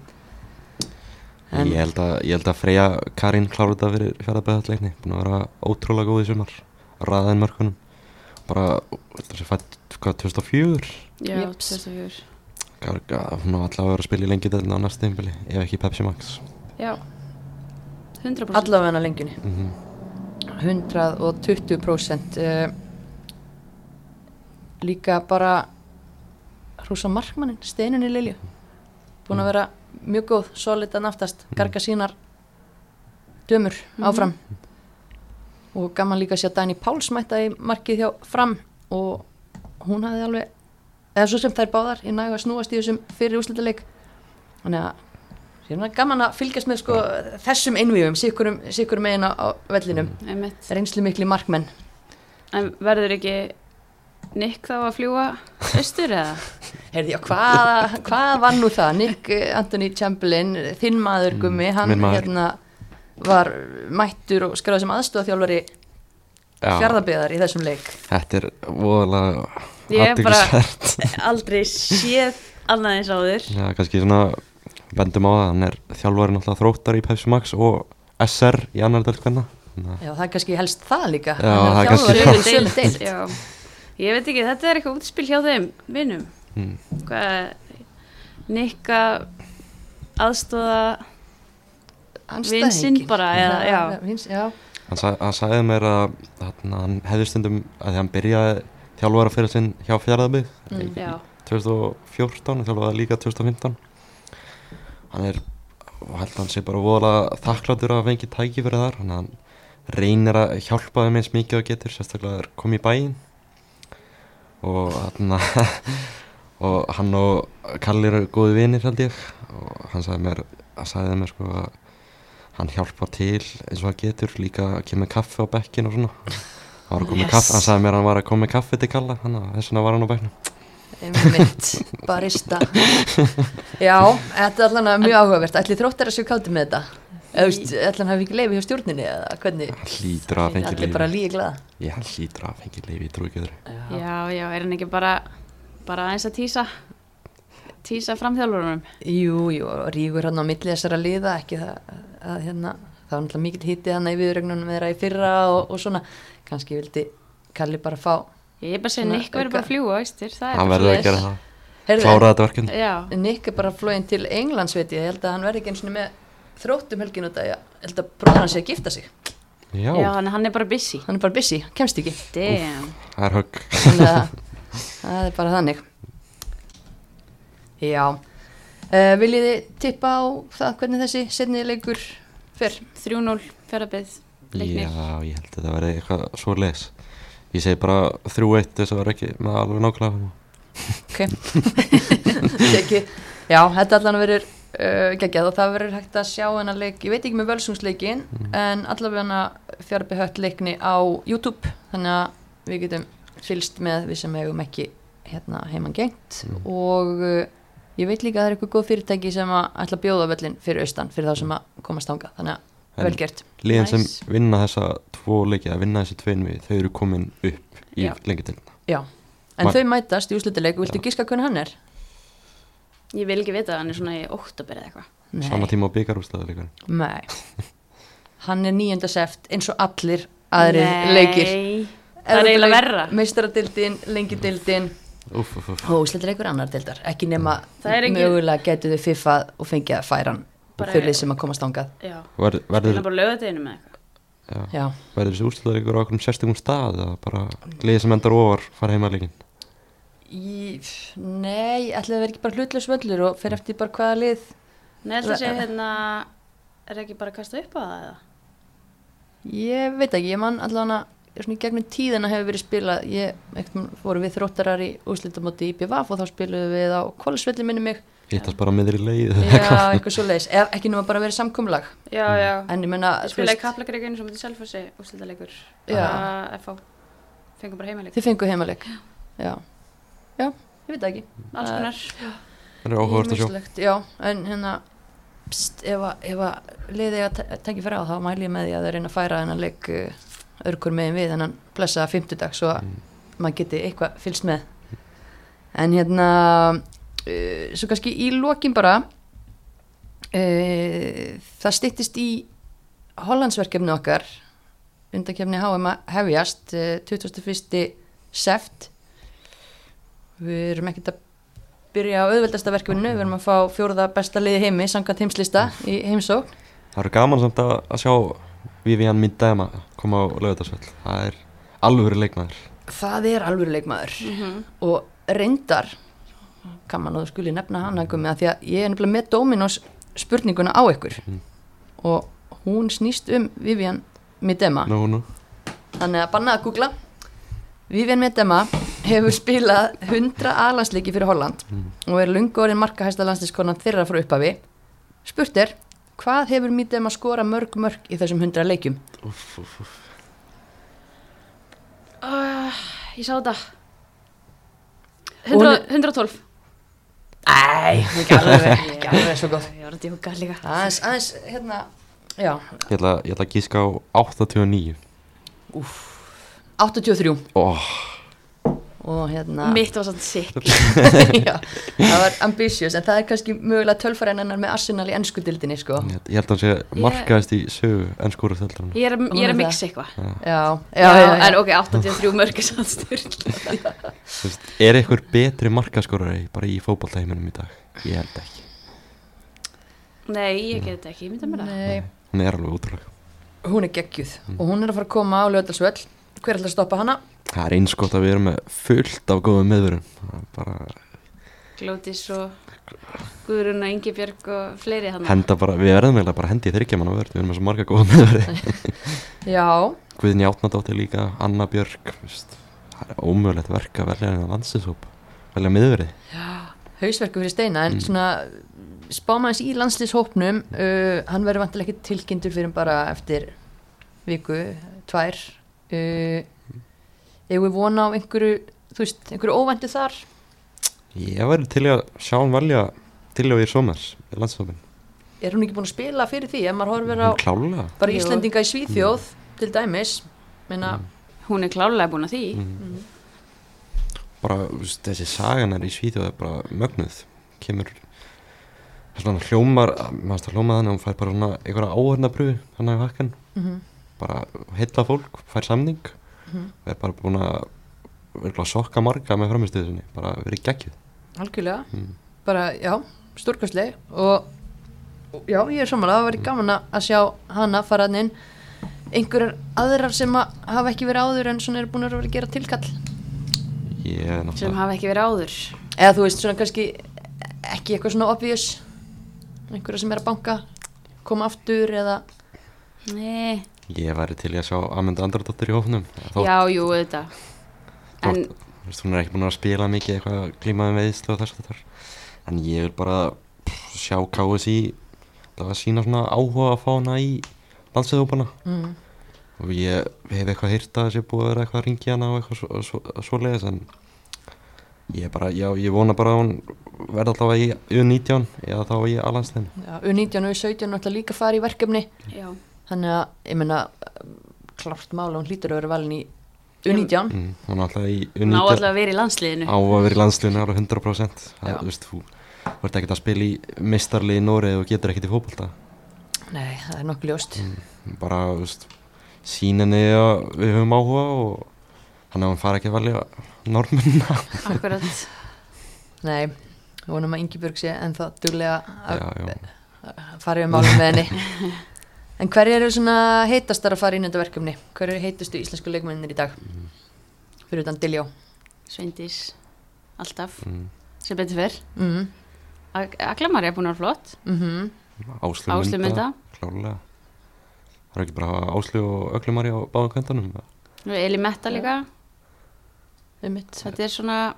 En- Ég held að, ég held að Freyja Karín klára þetta fyrir fjaraðbæðatleikni búin að vera ótrúlega góð í sumar. Raðaðin mörkunum. Bara, þetta sé fætt, hvað, 2004 Já, Jeps. 2004 Gaf- gaf- hún á allavega að vera að spila í lengi delina á næsta tímpili, ef ekki Pepsi Max. Já, 100% allavega hann að lengjunni. Mm -hmm. 120% uh, líka bara hrúsa markmannin, steininni Lilju. Búin að vera mjög góð solidan aftast, garga sínar dömur áfram. Og gaman líka að sjá Dani Páls mætta í markið hjá fram. Og hún hafði alveg eða svo sem þær báðar í nægu að snúast í þessum fyrir úslitaleik þannig að hérna gaman að fylgjast með sko þessum einvíum, sikkurum, sikkurum megin á, á vellinum, einmitt reynslu mikli markmenn En verður ekki Nick þá að fljúa austur eða? Heyrði, já, hvað, hvað var nú það? Nick eh, Anthony Chamberlain, þinn maður gummi, hann maður. hérna var mættur og skráði sem aðstofþjálfari Já, fjárðabeðar í þessum leik. þetta er voðalega Ég er bara-. Aldrei séð annað eins áður Já, kannski svona bendum á það, hann er þjálfari náttúrulega þróttar í Pepsi Max og SR í annar del hvenna. Já, það er kannski helst það líka. Já, Hann það er kannski- deild. Já, ég veit ekki, þetta er eitthvað útspil hjá þeim vinnum Mm. Nick að aðstóða Andstæðinginn. Vin sinn bara, eða- já. Vins, já. Hann, sa hann sagði mér að hann hefði stundum að því hann byrjaði þjálfara fyrir sinn hjá fjárðabíð Mm. Já, 2014, þjálfaði líka 2015. Hann er, og held að hann sé bara voðalega þakkláttur að fengi tæki fyrir þar, hann, hann reynir að hjálpa þeim eins mikið og getur, sérstaklega er komið í bæinn. Og þarna og hann og Kalli eru góði vinir held ég. Og hann sagði mér, hann sagði mér sko að hann hjálpa til eins og hann getur líka að kemur kaffi á bekkin og svona hann, var að koma með Yes. kaffi, hann sagði mér að hann var að koma með kaffi til Kalla þannig að þess vegna var hann á bekknum Einmitt, barista. Já, þetta er allan að mjög áhugavert. Ætli þróttar að séu kátti með þetta? Eða, ætli hann hafi ekki leiði hjá stjórninni eða hvernig? hann hlýtur að fengi Allir bara leifi lígi glaða. ég hann hlýtur að fengi leifi, ég trú ekki öðru já, já, er hann ekki bara bara aðeins að tísa tísa framþjálfurunum Jú, jú, og rígur hann á milli þessara liða, ekki það að hérna, það var náttúrulega mikill hitti hann í viðrögnunum þeirra í fyrra og, og svona, kannski vildi Kalli bara fá, Ég er bara að segja Nick verður bara að fljúa, er hann verður að gera það, klára þetta verkefni. Nick er bara flóin til Englands, veit ég, ég held að hann verði ekki eins og með þróttum helgin út að ég held að bróður hann sé að gifta sig, já, já hann, hann er bara busy. Hann er bara busy, kemst ekki, Damn. Það er högg. Það er bara þannig. Já, uh, viljið þið tippa á það hvernig þessi setni leikur fer? 3-0 ferðarbið leiknir. Já, ég held að þetta verði eitthvað svo les ég segi bara 3-1 þess að vera ekki með alveg nákvæmlega Ok. Já, þetta allan verður uh, geggjað og það verður hægt að sjá hennar leik, ég veit ekki með völsungsleikin en allavega fjárbi hött leikni á YouTube. Þannig að við getum fylst með við sem hefum ekki hérna heimann gengt. Mm. og uh, ég veit líka að það er eitthvað góð fyrirtæki sem að ætla að bjóða völlin fyrir austan fyrir þá sem að komast ánga, þannig að En- vel gert. liðan sem Nice. vinna þessa tvo leiki að vinna þessi tvein við, þau eru komin upp í til. Já, en Ma- þau mætast í úslitileik, viltu giska hvernig hann er? Ég vil ekki vita það, hann er svona í óttabir eða eitthvað. Sama tíma á byggarústaðu líka. Nei. Hann er nýjönda seft eins og allir aðrir leikir. Nei, það er eiginlega verra. Úf. og úslitir annar dildar Ekki nema mögulega getur þau fiffað og fengið að færan Bara- fyrir sem að komast ángað verður, er bara lögadeginu með eitthvað. Já, Já, verður þessi úrslutaður ykkur á okkur sérstökum stað eða bara liðið sem endar ofar fara heima líkin Í, nei, ætlaði að vera ekki bara hlutlaus völlur og fer eftir bara hvaða lið Nei, þetta sé hérna Er ekki bara að kasta upp á það eða? Ég veit ekki, ég man allavega svona í gegnum tíðina hefur verið spilað ég, eitthvað fóru við þróttarar í úslitamóti í BVF og þá spiluðum við á Kólasvelli minni mig hittast bara miður í leið Já, eitthvað svo leiðis, ef ekki nema bara verið samkumlag Já, já. En ég menna, Ég spilaði kaplakreikinu sem mútið selfassi úrslitaleikur. Já. Bara FH Fengum bara heimaleik. Þið fengu heimaleik. Já. já, ég veit ekki. Alls konar. það er áhugavert að sjá. Já, en hérna pst, ef að, ef að liði að tekja fyrir á þá mæli ég með því að það reyna að færa þennan leik uh, örgur megin við þennan blessaða fimmtudag svo að maður geti eitthvað fylgst með. En hérna uh, svo kannski í lokin bara uh, það styttist í Hollandsverkefni okkar. Undakefni HM hefjast uh, 21. seft við erum ekkert að byrja á auðveldasta verkefinu, við erum að fá fjóruða besta liði heimi, samkvæmt heimslista í heimsókn. Það eru gaman samt að, að sjá Vivian Mindema koma á lögutarsvöld það er alvöru leikmaður. Það er alvöru leikmaður. Mhm. og reyndar gaman að þú skuli nefna hann að að því að ég er nefnilega með Dominos spurninguna á ykkur Mhm. og hún snýst um Vivian Midema nú, nú. þannig að banna að googla Vivian Midema hefur spilað 100 alansleiki fyrir Holland Mhm. og er lungu orðin markahæsta landslískonan þeirra frá upphafi spurt er, hvað hefur Mídem að skora mörg mörg í þessum 100 leikjum? Úff, úff, úff. Uh, ég sá þetta. Hún 100, er- 112. Æ, ekki alveg, ekki alveg svo gott. Ég var að djóka líka. Aðeins, aðeins, hérna, já, Ég ætla, ég ætla að gíska á 89 83 oh, og hérna, Mitt var svona sick. já, það var ambitious, en það er kannski mögulega tölfærin hennar með Arsenal í ennsku dildinni, sko. ég, ég held að hann sé markaðist í sögu ennskóru þöldarinn Ég er, að- ég er er að mixa eitthvað. Já, já, Já, já, já, en ok, 83 mörgur sann styrla. Er eitthvað betri markaskórari bara í fótballtæminum í dag? Ég held ekki Nei, ég get þetta ekki, ég myndi að mér það. Nei, Hún er alveg útrúlega hún er geggjuð og hún er að fara að koma á löðalsvöll. Hver ætla að stoppa hana? Það er eins gott að við erum með fullt af góðum er bara Glótis og Guðrún og Ingibjörg og fleiri hann. henda bara, við verðum eiginlega bara hendi í þryggja manna vörð Við erum með svo marga góða meðveri Já, Guðni Átnadóttir líka, Anna Björk veist, Það er ómögulegt verk að velja hennar landsinsóp Velja meðveri hausverku fyrir steina, en Mm. svona spámaðins í landslýshópnum, uh, hann verður vantilega ekki tilkynntur fyrir bara eftir viku, tvær. Uh, Ef við vona á einhverju, þú veist, einhverju óvæntu þar? Ég væri til að sjá hann velja til í Somers í landsinsópin Er hún ekki búin að spila fyrir því? Á Hún klálega bara. Íslendinga í Svíþjóð, til dæmis, meina, Hún er klálega búin að því. mm. bara þú veist, þessi sagan er í Svíþjóð er bara mögnuð kemur svona hljómar maður það hljómað þannig að hún fær bara svona einhverja áhörnabröðu þannig að hakkan mm bara heilla fólk, fær samning Mhm. og er bara búin að sokka marga með framistuðu sinni bara verið geggjuð algjörlega, mm. bara, já, stórkastleg og, og já, ég er samanlega, það var gaman að- sjá hana fara hann inn einhverjar aðrar sem að hafa ekki verið áður en svona eru búin að vera að gera tilkall ég er Sem hafa ekki verið áður. eða þú veist, svona kannski ekki eitthvað svona obvious einhverjar sem er að banka koma aftur eða Nei, ég væri til í að sjá Amanda Andradóttir í hófnum þó, já, jú, auðvitað. En þótt, hún er ekki búin að spila mikið eitthvað klímaði meðislu og þess að þar en ég vil bara pff, sjá KSI það að sína svona áhuga að fá hana í landsöðhópana mm. og ég hef eitthvað heyrt að þessi búið að vera eitthvað að ringja hana og eitthvað svo, svo, svoleiðis en ég bara, já, ég vona bara að hún verða alltaf í U19 eða þá í alanslegin já, U19 og U17 náttúrulega líka fara í verkefni. Já, þannig að, ég meina klart mála, hún hlýtur að vera valin í U19 mm, hún er alltaf í ná U19 alltaf að vera í landsliðinu. á að vera í landsleginu alveg 100% það, þú veist, þú ert ekkert að spila í mistarli í Nórið og getur ekkert í fótbolta. Nei, það er nokkuð ljóst. Bara, þú veist síninni við höfum áhuga og þannig að hún fara ekki að velja normunna Akkurat. nei, við vonum að Ingi Björg sé en það duglega að fara við málum með henni en hver eru svona heitastar að fara inn í þetta verkefni hver eru heitustu íslensku leikmennir í dag fyrir utan Diljó Sveindís, alltaf, Mm. sem betur fyrr. mm Aklamari er búin að vera flott. -hmm. Áslu Áslu mynda. klárlega það er ekki bara Áslu og Öglumari á báðum kventunum Eli Metta líka. Þetta er svona,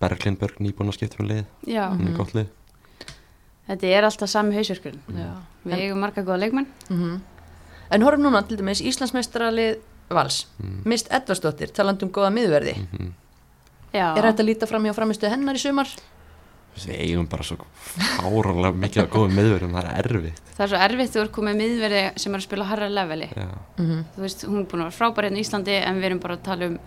Berglindberg nýbúin að skipta um lið já, gott lið þetta er alltaf sami hausverkun. Já. Við eigum marga góða leikmenn. Mm En horfum núna til dæmis Íslandsmeistaralið Vals, Mm. Mist Edvarsdóttir talandi um góða miðverði Mhm. Já, Er þetta að líta fram hjá framistu hennar í sumar? við eigum bara svo fáranlega mikið að góða meðverðum það er erfitt það er svo erfitt þú er komið miðverði sem er að spila harra leveli. já, Mm Þú veist, hún er búin að vera frábær hérna í Íslandi en við erum bara að tala um,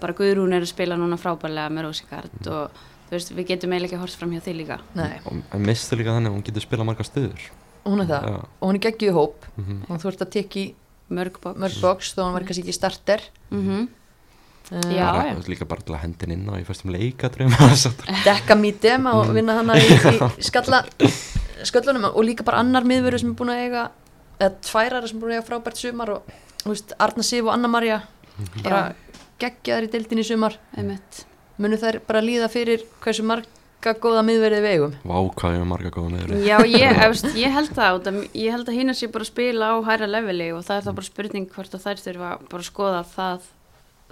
bara Guðrún er að spila núna frábærlega með Rósikard og þú veist, við getum eiginlega ekki hort fram hjá því líka. Nei, og en mistu líka þannig að hún getur spila marga stöður. Hún er það. Já, og hún er geggjuð í hóp. Mhm. og þú ert að tekja í Mörg box. þó hann var kannski ekki starter. Mm uh, Já, bara, já. líka bara til að hendin inn á í fyrstum leikadröfum dekka mítið og vinna hana í, í skalla sköllunum og líka bara annar miðveru sem er búin að eiga eða tværara sem er búin að eiga frábært sumar og þú veist, Arna Sif og Anna Maria bara geggjaðar í deildin í sumar. Einmitt. Munu þær bara líða fyrir hversu marga góða eigum? Vákaði með marga góða meðverði Já, ég, efst, ég held það út að- ég held að hinn sé bara að spila á hæra leveli og það er þá bara spurning hvort að þær þurfa bara að skoða það,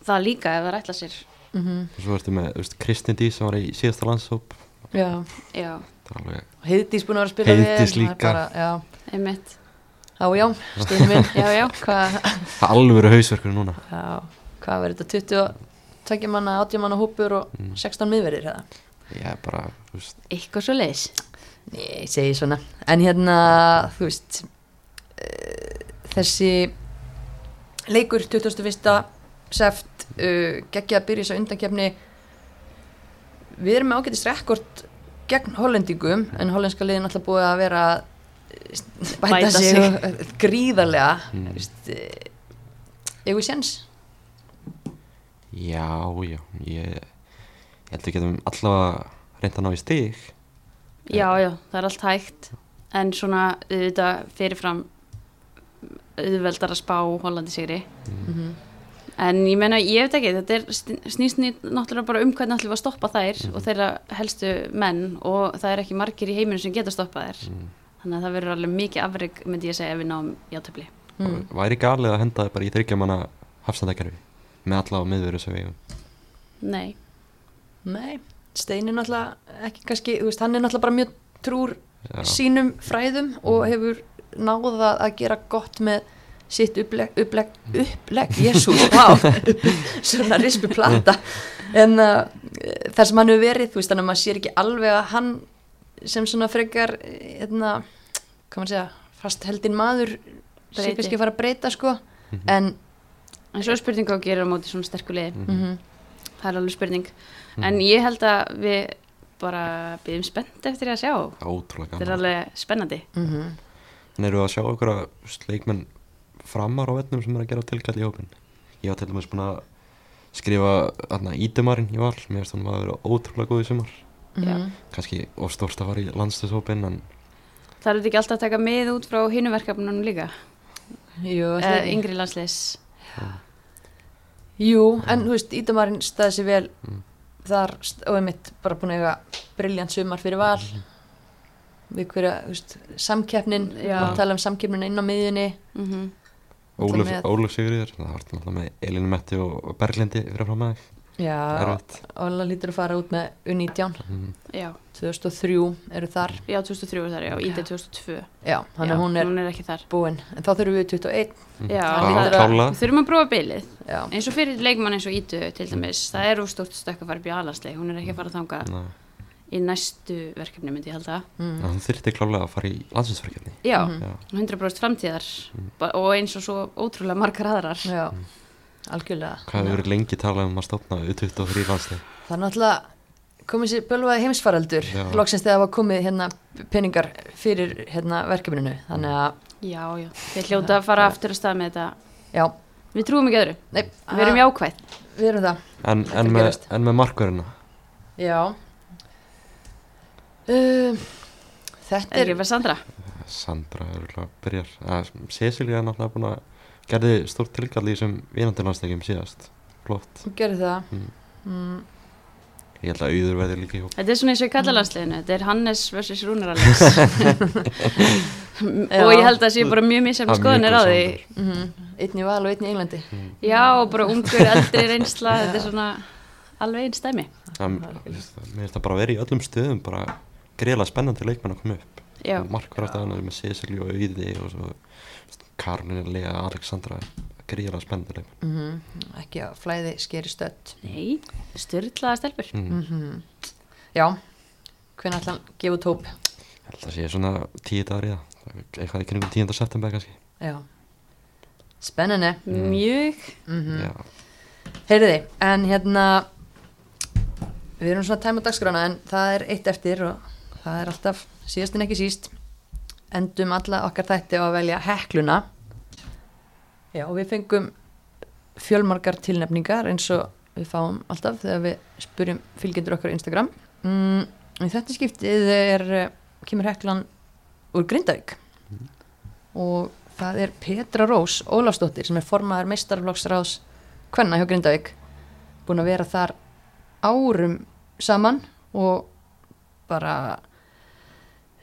það líka ef það ætla sér. Mm og svo ertu með þú veist, Kristin Dís sem var í síðasta landshóp. Já, Já, það er alveg Heiðdís búin að vera að spila Heiðdís er líka. bara, já, einmitt, já, já, stíðin minn. Já, já. Hvað, alvöru hausverkur núna. Já, hvað verður þetta 22 manna, 80 manna hópur og Mm. 16 miðverðir er bara, þú veist, eitthvað svo leiðis Nei, segi svona en hérna, þú veist uh, þessi leikur 21. seft uh, geggja að byrja þess að undankefni við erum með ágætist rekord gegn hollendingum en hollenska liðin alltaf búið að vera að bæta, Bæta sig, sig. gríðarlega Mm. mm. veist, uh, ég við séns já, já ég, ég held að við getum allavega reynd að ná í stig. Já, já, það er allt hægt. En svona auðvitað fyrirfram auðveldar að spá Hollandi sigri. Mm en ég meina, ég veit ekki, þetta er sn- snýst nýtt náttúrulega bara um hvernig ætlum við að stoppa þær og þeirra helstu menn og það er ekki margir í heiminu sem geta stoppað þær. Mm. þannig að það verður alveg mikið afreg myndi ég segja ef við náum játöfli mm. væri galið að henda þið bara í þryggja manna hafstandakerfi með alla á miðveru sem við eigum. Nei, Nei, Stein er náttúrulega ekki kannski, þú veist, hann er náttúrulega bara mjög trúr Já. sínum fræðum og hefur náða að gera gott með sitt upplegg, upplegg, upplegg, jésús, vá, svona rispi plata. En uh, þar sem hann hefur verið, þú veist, þannig að maður sér ekki alveg að hann sem svona frekar, hérna, hvað maður segja, fast heldin maður sé Breyti. kannski að fara að breyta, sko, Mhm. en en svo er spurning hvað að gera á móti svona sterku liði. Mhm. mm það er alveg spurning. En ég held að við bara byggjum spennt eftir að sjá. Ótrúlega þetta er alveg spennandi. -hmm. en eru að sjá okkur að leikmenn framar á vetnum sem er að gera tilkall í hópin ég var til dæmis búin að skrifa ídumarinn í val mér finnst hún að vera ótrúlega góð í sumar. Já. kannski of stórst að fara í landstöðshópin en það er þetta ekki alltaf að taka mið út frá hinu verkefnunum líka? Jú, uh, yngri landsliðs Jú, en þú veist, Ídamarinn staði sér vel Mm. þar og einmitt bara búin að eiga briljant sumar fyrir val við hverja, þú veist, samkeppnin Já. og tala um samkeppnin inn á miðjunni mm -hmm. Óluf, Sigurður það var alltaf með Elinu Metti og Berglindi fyrir að Já. Óla lítur að fara út með U19 mm. já, 2003 eru þar. Já, 2003 er það, já, ID 2002 Já, þannig Já, að hún er hún er ekki þar. búin. En þá þurfum við 21 Já, Það það hlýtur er- að- klála. við þurfum að prófa bilið. Já, eins og fyrir leikmann eins og Ídu til dæmis það er úr stórt stökk að fara upp í alansleik hún er ekki að fara þanga Nei, í næstu verkefni myndi ég halda. Mm. hann þyrfti klálega að fara í landstöðsverkefni já, Mhm. Já. 100% framtíðar ba- og eins og svo ótrúlega margar aðrar. Já, algjörlega. Hvað hefur verið lengi talað um að stopna U23 landslið Það er náttúrulega komið sér bölvaði heimsfaraldur loksins þegar var komið hérna peningar fyrir hérna verkefninu. Þannig að, já, já, við hljóta að fara aftur að stað með þetta. Já, við trúum ekki öðru, nei, við erum jákvæð. Við erum það. En, en, með, en með markverðina? Já. Um, Þetta er er Sandra. Sandra er að byrjar. Að, Cecilia er náttúrulega búin að gerði stórt tilkall í þessum vinandurlandsleikjum síðast. Flott. Hún gerir það. Mm. mm. ég held að auður verði líka í hóp. Þetta er svona eins og í kallalandsliðinu. Þetta er Hannes vs. Rúnar Alex. Og ég held að það sé bara mjög er mjög skoðanir á því. Mm Einn í val og einn í Englandi. Já, og bara ungur, eldri reynsla. Þetta er svona alveg einn stæmi. Mér finnst það bara að vera í öllum stöðum bara greiðlega spennandi leikmenn að koma upp. Já, markverðastæðan er með Cecilia og Auði og svo Alexandra greiðlega spennandi leikmenn mm Ekki að flæði skeri stödd. Nei, styrlaða stelpur. Mm. mm Já Hvernig ætla hann gefa út hóp? Ég held að sé svona tíu dagar í það. Eitthvað í kringum 10. september kannski. Já. Spennandi. Mm. mjög. Mm já, Heyriði, en hérna Við erum svona tæma dagskrána en það er eitt eftir og það er alltaf síðast en ekki síst endum alla okkar þætti á að velja hekluna. Já, og við fengum fjölmargar tilnefningar eins og við fáum alltaf þegar við spurjum fylgjendur okkar á Instagram. Mm, þetta skiptið er eh, kemur heklan úr Grindavík. Og það er Petra Rós Ólafsdóttir sem er formaður meistarflokksráðs Kvenna hjá Grindavík. Búin að vera þar árum saman og bara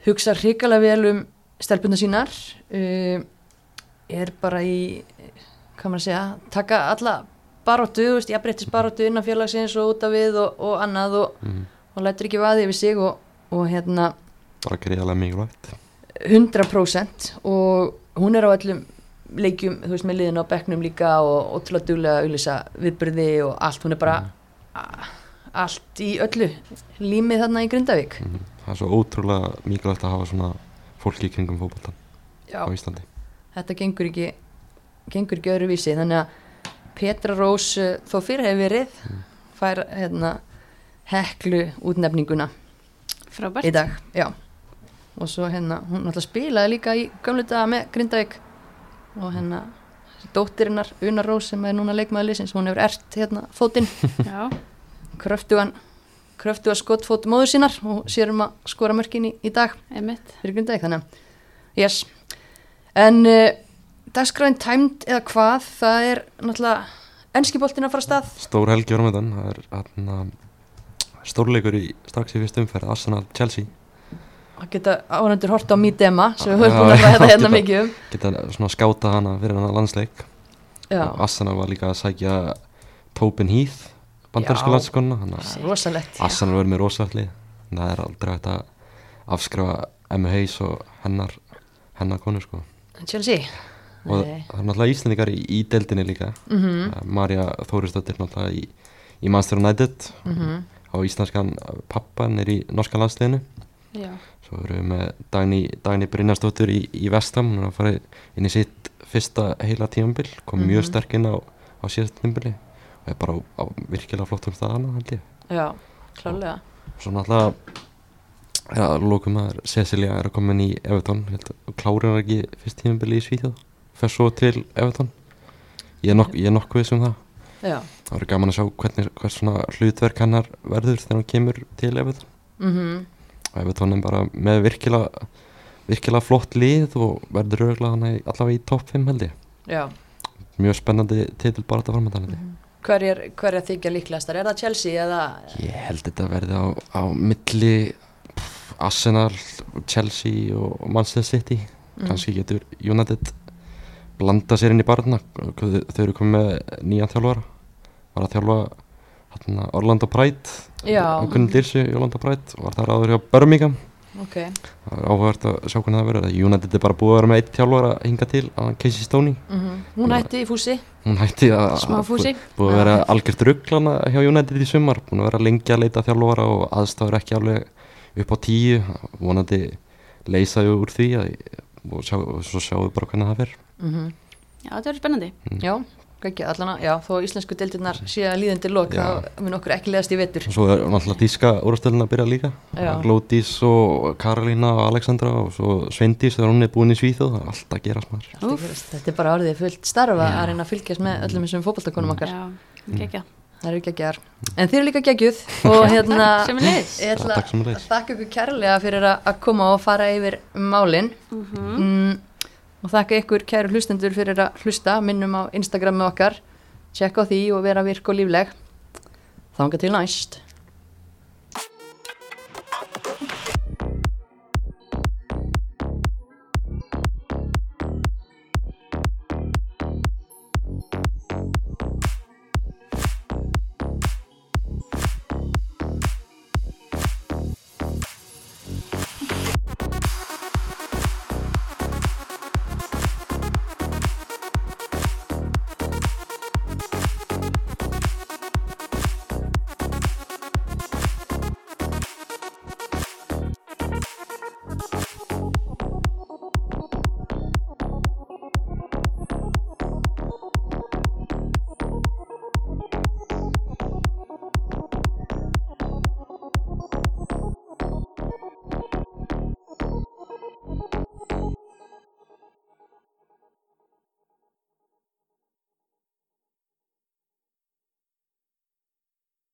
hugsa hrikalega vel um stelpuna sínar uh, er bara í hvað maður að segja, taka alla baróttu, þú veist, ég breytist baróttu innan félagsins og út af við og, og annað og, mm. og lætur ekki vaði yfir sig og, og hérna bara greiðarlega mikilvægt 100% og hún er á öllum leikjum, þú veist, með liðin á bekknum líka og ótrúlega duglega að auðlýsa viðbyrði og allt, hún er bara a- allt í öllu límið þarna í Grindavík Mhm. Það er svo ótrúlega mikilvægt að hafa svona fólki í kringum fótboltan Já, á Íslandi. Þetta gengur ekki gengur ekki öðru vísi, þannig að Petra Rós uh, þó fyrir hefur verið fær hérna heklu útnefninguna Frábært. í dag, já. Og svo hérna, hún náttúrulega spilaði líka í gamlu daga með Grindavík. Og hérna dóttirinnar Una Rós sem er núna leikmaður liðsins, hún hefur ert hérna fótinn, Já, kröftugan kröftuga skottfót móður sínar og sér um að skora mörkin í, í dag. Einmitt. fyrir Grindavík, þannig. Að yes, en uh, dagskræðin tæmt eða hvað, það er náttúrulega enskiboltin að fara stað. Stór helgi árum þetta það er hérna stórleikur í strax í fyrstu umferð Arsenal Chelsea. Að geta ánendur hort á Mídema sem við höfum búin að ræða hérna geta- mikið um. geta svona skáta hana fyrir hana landsleik. Já, og Arsenal var líka að sækja Tobin Heath bandarísku Já. landskonna. Arsenal verður með rosalli það er aldrei hægt að afskrifa Emma Hayes og hennar hennar konu sko. Chelsea? Og Nei. það er náttúrulega Íslandingar í, í deildinni líka. Mm Marja Þórisdóttir náttúrulega í, í Manchester United. Mhm. á íslenskan pappan er í norska landsliðinu. Já, svo erum við með Dagný, Dagný Brynjarsdóttir í, í Vestam hún að fara inn í sitt fyrsta heila tímambil kom mjög Mhm. sterk inn á, á síðast tímambili og er bara á, á virkilega flottum staðana held ég. Já, klálega svo náttúrulega ja, lókum að Cecilia er að koma inn í að klárir hann ekki fyrst tímambili í Svíþjóð? Fer svo til Everton? Ég er, er nokkuð viss um það. Já, það verður gaman að sjá hvernig hvers svona hlutverk hennar verður þegar hann kemur til Everton. Mhm. Og Everton er bara með virkilega virkilega flott lið og verður örgulega hann allavega í topp 5 held ég. Já. Mjög spennandi titil bara þetta framöndan held ég hverjar, hverjar þykja líklegastar, er það Chelsea eða? Ég held þetta verði á, á milli Arsenal, Chelsea og Manchester City. Mhm. kannski getur United blanda sér inn í barna. Þau eru komið með nýjan þjálfara. Var að þjálfa hérna, Orlando Pride. Já. Gunn Dirsi í Orlando Pride. Og var þar áður hjá Birmingham ok, það er áhugavert að sjá hvernig það verður. Að United er bara búið að vera með eitt þjálfara að hinga til að Casey Stoney. Mhm. Hún hætti í fúsi. hún hætti að smá fúsi. búið að vera algjört rugglana hjá United í sumar. Búin að vera lengi að leita þjálfara og aðstæður ekki alveg upp á tíu. Vonandi leysaðu úr því að, og, sjá, og svo sjáum við bara hvernig það fer. Mhm. Já, þetta verður spennandi. já, ekki allana, já, þó íslensku deildirnar sé að líðandi lok, þá mun okkur ekki leðast í vetur. Og svo er náttúrulega díska úrstöldin að byrja líka. Glódís og Karolína og Alexandra og svo Sveindís þegar hún er búin í Svíþjóð það er alltaf að gera smar Allt að gerast. þetta er bara orðið fullt starfa að reyna að fylgjast með öllum þessum fótballtakonum okkar. Já, gekkja. það eru geggjar, en þeir eru líka geggjuð og hérna ég ætla að þakka ykkur kærlega fyrir að að koma og fara yfir málin. Mm, og þakka ykkur kæru hlustendur fyrir að hlusta. Minnum á Instagramu okkar. Tjekka á því og vera virk og lífleg. Þanga til næst